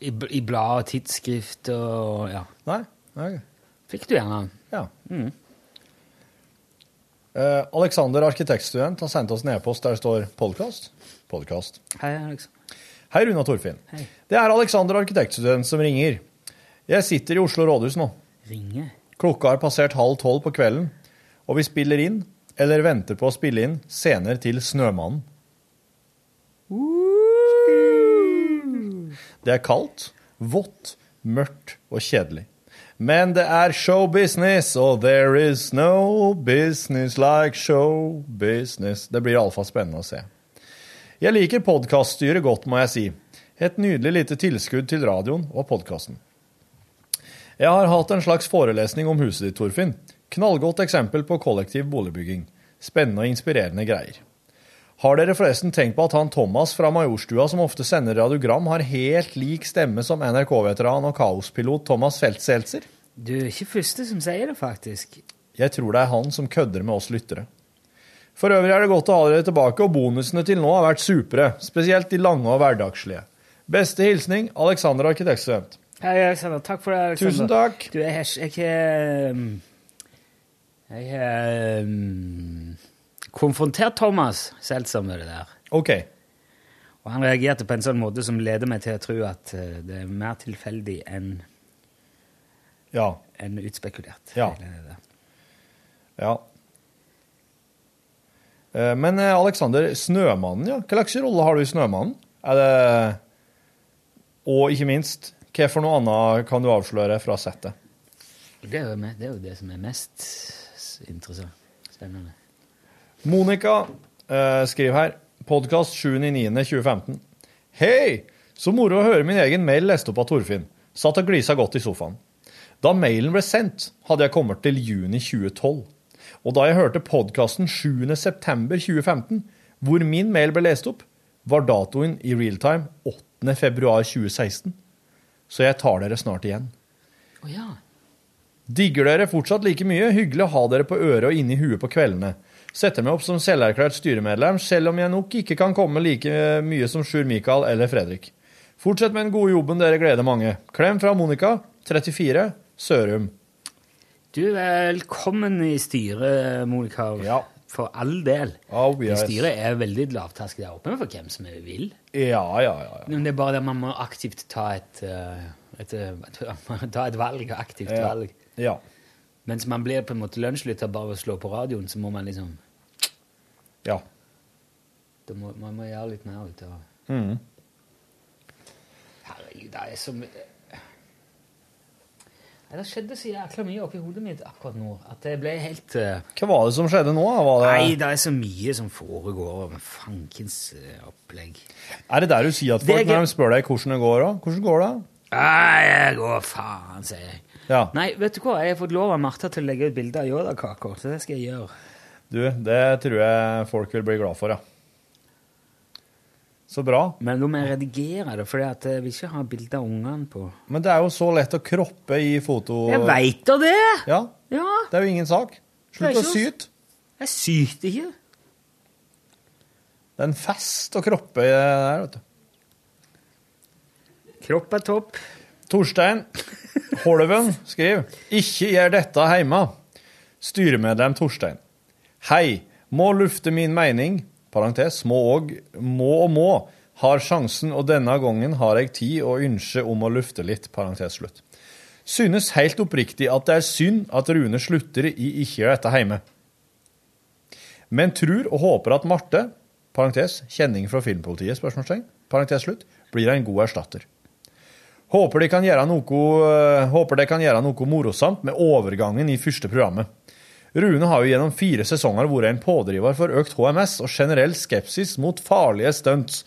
i, i blad og tidsskrift og ja. Nei? Nei. Fikk du gjerne. Ja. Mm. Uh, Alexander, arkitektstudent, har sendt oss en e-post der det står 'podkast'. Podkast. Hei. Hei, Runa Torfinn. Hei. Det er Alexander, arkitektstudent, som ringer. Jeg sitter i Oslo rådhus nå. Ringe. Klokka har passert halv tolv på kvelden, og vi spiller inn, eller venter på å spille inn, scener til Snømannen. Det er kaldt, vått, mørkt og kjedelig. Men det er show business, og there is no business like show business. Det blir iallfall spennende å se. Jeg liker podkaststyret godt, må jeg si. Et nydelig lite tilskudd til radioen og podkasten. Jeg har hatt en slags forelesning om huset ditt, Torfinn. Knallgodt eksempel på kollektiv boligbygging. Spennende og inspirerende greier. Har dere forresten tenkt på at han Thomas fra Majorstua, som ofte sender radiogram, har helt lik stemme som NRK-veteran og kaospilot Thomas Feltseltzer? Du er ikke første som sier det, faktisk. Jeg tror det er han som kødder med oss lyttere. For øvrig er det godt å ha dere tilbake, og bonusene til nå har vært supre. Spesielt de lange og hverdagslige. Beste hilsning Alexander arkitektstudent. Hei, Alexander. Takk for det, Alexander. Tusen takk. Du, jeg har jeg har, um, um, konfrontert Thomas Seltzer med det der. OK. Og han reagerte på en sånn måte som leder meg til å tro at eh, det er mer tilfeldig enn Ja. enn utspekulert. Ja. Ja. Eh, Men Aleksander, Alexander, Snømannen, ja. Hva slags rolle har du i Snømannen? Er det Og ikke minst, hva for noe annet kan du avsløre fra settet? Det er, jo, det er jo det som er mest interessant. Spennende. Monica eh, skriver her. Podkast 7.9.2015. Hei! Så moro å høre min egen mail lest opp av Torfinn. Satt og glisa godt i sofaen. Da mailen ble sendt, hadde jeg kommet til juni 2012. Og da jeg hørte podkasten 7.9.2015, hvor min mail ble lest opp, var datoen i realtime 8.2.2016. Så jeg tar dere snart igjen. Å ja. Digger dere fortsatt like mye? Hyggelig å ha dere på øret og inni huet på kveldene. Setter meg opp som selverklært styremedlem, selv om jeg nok ikke kan komme like mye som Sjur Mikael eller Fredrik. Fortsett med den gode jobben, dere gleder mange. Klem fra Monica, 34, Sørum. Du er velkommen i styret, Monica. Ja. For all del. Oh, yes. Styret er veldig lavterskel. Det er åpent for hvem som vil. Ja, ja, ja. Men det er bare det man må aktivt ta et, et, et, eh, ta et valg. Aktivt Ja. valg. ja. Mens man blir på en måte lunsjlytter bare ved å slå på radioen, så må man liksom ja. da må, Man må gjøre litt mer ut av mm. Herregud, det er så mye Det skjedde så jækla mye oppi hodet mitt akkurat nå at det ble helt uh... Hva var det som skjedde nå? Var det, Nei, det er så mye som foregår Men fankens uh, opplegg. Er det der du sier at Det er folk når de spør deg hvordan det går? da? Hvordan går det? Nei, jeg går faen, sier jeg. Ja. Nei, vet du hva? Jeg har fått lov av Martha til å legge ut bilde av Yoda-kaker, så det skal jeg gjøre. Du, det tror jeg folk vil bli glad for, ja. Så bra. Men da må jeg redigere det, for jeg vil ikke ha bilde av ungene på Men det er jo så lett å kroppe i foto... Jeg veit da det! Ja, Ja, det er jo ingen sak. Slutt å syte. jeg syter ikke. Det er en fest å kroppe i det der, vet du. Kropp er topp. Torstein Holven skriver Ikke gjør dette hjemme. Styremedlem Torstein. Hei. Må lufte min mening. Parentes. Må og må og må. Har sjansen, og denne gangen har jeg tid og ønske om å lufte litt. Parentes slutt. Synes helt oppriktig at det er synd at Rune slutter i ikke gjør dette hjemme. Men tror og håper at Marte, parentes, kjenning fra filmpolitiet, spørsmålstegn, parentes slutt, blir en god erstatter. Håper de kan gjøre noe, eh, håper de kan gjøre noe morosamt med overgangen i første programmet. Rune har jo gjennom fire sesonger vært en pådriver for økt HMS og generell skepsis mot farlige stunts.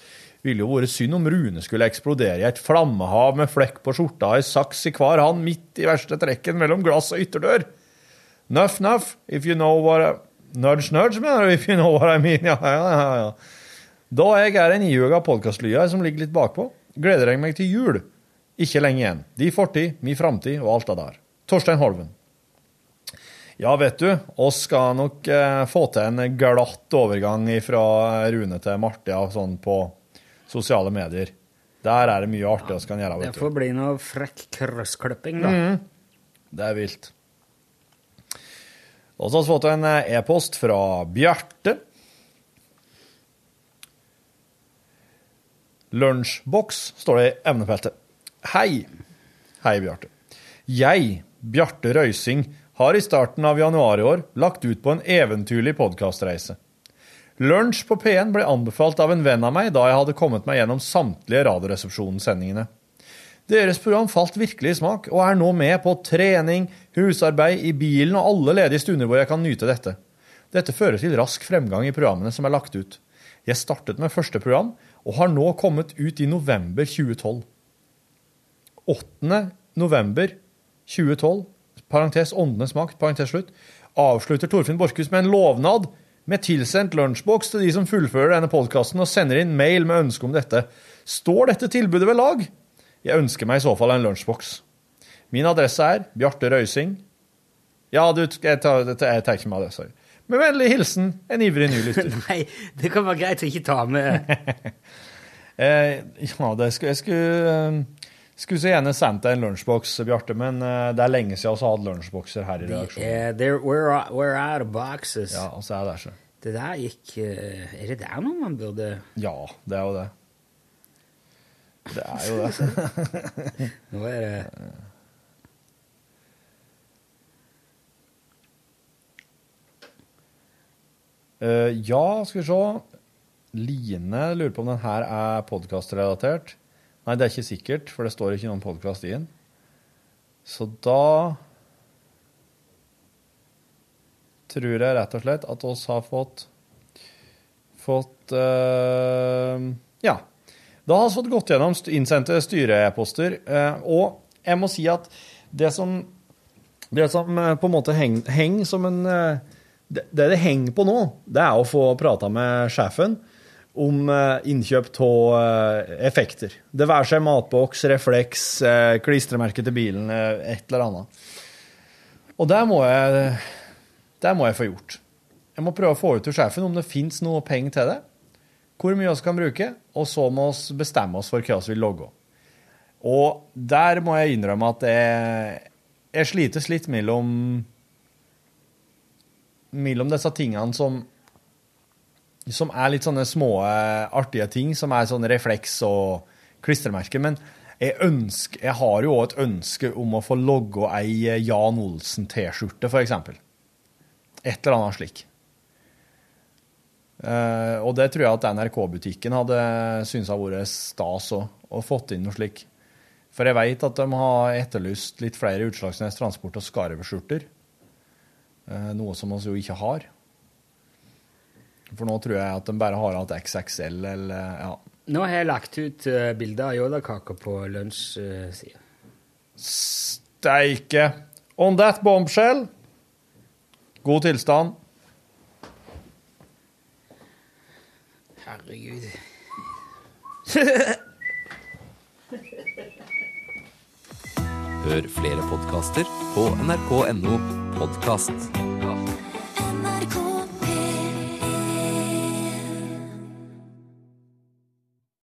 Ville jo vært synd om Rune skulle eksplodere i et flammehav med flekk på skjorta og ei saks i hver hand midt i verste trekken mellom glass og ytterdør. Nuff, nuff, if you know what I... Nudge, nudge, mener du, if you know what I mean. Ja, ja, ja. Da jeg er en ihuga podkastlyder som ligger litt bakpå, gleder jeg meg til jul. Ikke lenge igjen. De fortid, mi framtid og alt det der. Torstein Holven. Ja, vet du, oss skal nok eh, få til en glatt overgang fra Rune til Marte ja, sånn på sosiale medier. Der er det mye artig vi kan gjøre, Det vet du. får bli noe frekk krøssklipping, da. Det er vilt. Og så har vi fått en eh, e-post fra Bjarte. Lunsjboks, står det i emnefeltet. Hei. Hei, Bjarte. Jeg, Bjarte Røysing, har i starten av januar i år lagt ut på en eventyrlig podkastreise. Lunsj på P1 ble anbefalt av en venn av meg da jeg hadde kommet meg gjennom samtlige Radioresepsjonen-sendingene. Deres program falt virkelig i smak, og er nå med på trening, husarbeid, i bilen og alle ledige stunder hvor jeg kan nyte dette. Dette fører til rask fremgang i programmene som er lagt ut. Jeg startet med første program, og har nå kommet ut i november 2012. 8. november 2012, parentes åndenes makt, parentes slutt, avslutter Torfinn Borchhus med en lovnad med tilsendt lunsjboks til de som fullfører denne podkasten og sender inn mail med ønske om dette. Står dette tilbudet ved lag? Jeg ønsker meg i så fall en lunsjboks. Min adresse er Bjarte Røysing. Ja, du, jeg tar, jeg tar ikke med adressa. Med vennlig hilsen en ivrig ny lytter. Nei, det kan være greit å ikke ta med Eh, ja, det skulle, jeg skulle, eh, skulle så gjerne sendt deg en lunsjboks, Bjarte, men eh, det er lenge siden vi har hatt lunsjbokser her i redaksjonen. There- we're, we're out of boxes. Ja, altså så er det så. Det der gikk eh, Er det der noe man burde Ja, det er jo det. Det er jo det. Nå er det Uh, ja, skal vi se. Line lurer på om den her er podkastrelatert. Nei, det er ikke sikkert, for det står ikke noen podkast i den. Så da tror jeg rett og slett at oss har fått fått uh, Ja. Da har vi fått gått gjennom innsendte styre-e-poster. eh, og jeg må si at det som det som eh, på en måte henger heng som en uh, det, det det henger på nå, det er å få prata med sjefen om eh, innkjøp av effekter. Det være seg matboks, refleks, eh, klistremerke til bilen, eh, et eller annet. Og det må jeg det må jeg få gjort. Jeg må prøve å få ut til sjefen om det fins noe penger til det, hvor mye vi kan bruke, og så må vi bestemme oss for hva vi vil logge. Og der må jeg innrømme at jeg, jeg slites litt mellom mellom disse tingene som som er litt sånne små, eh, artige ting, som er sånn refleks og klistremerker. Men jeg, ønsker, jeg har jo òg et ønske om å få logge ei eh, Jan Olsen-T-skjorte, f.eks. Et eller annet slik. Uh, og det tror jeg at NRK-butikken hadde syntes hadde vært stas òg, og fått inn noe slik. For jeg veit at de har etterlyst litt flere Utslagsnes Transport- og Skarve-skjorter. Eh, noe som vi jo ikke har. For nå tror jeg at de bare har hatt XXL eller ja. Nå har jeg lagt ut uh, bilder av Yoda-kaker på lunsjsida. Steike! On that bombshell. God tilstand. Herregud. Hør flere podkaster på nrk.no podkast.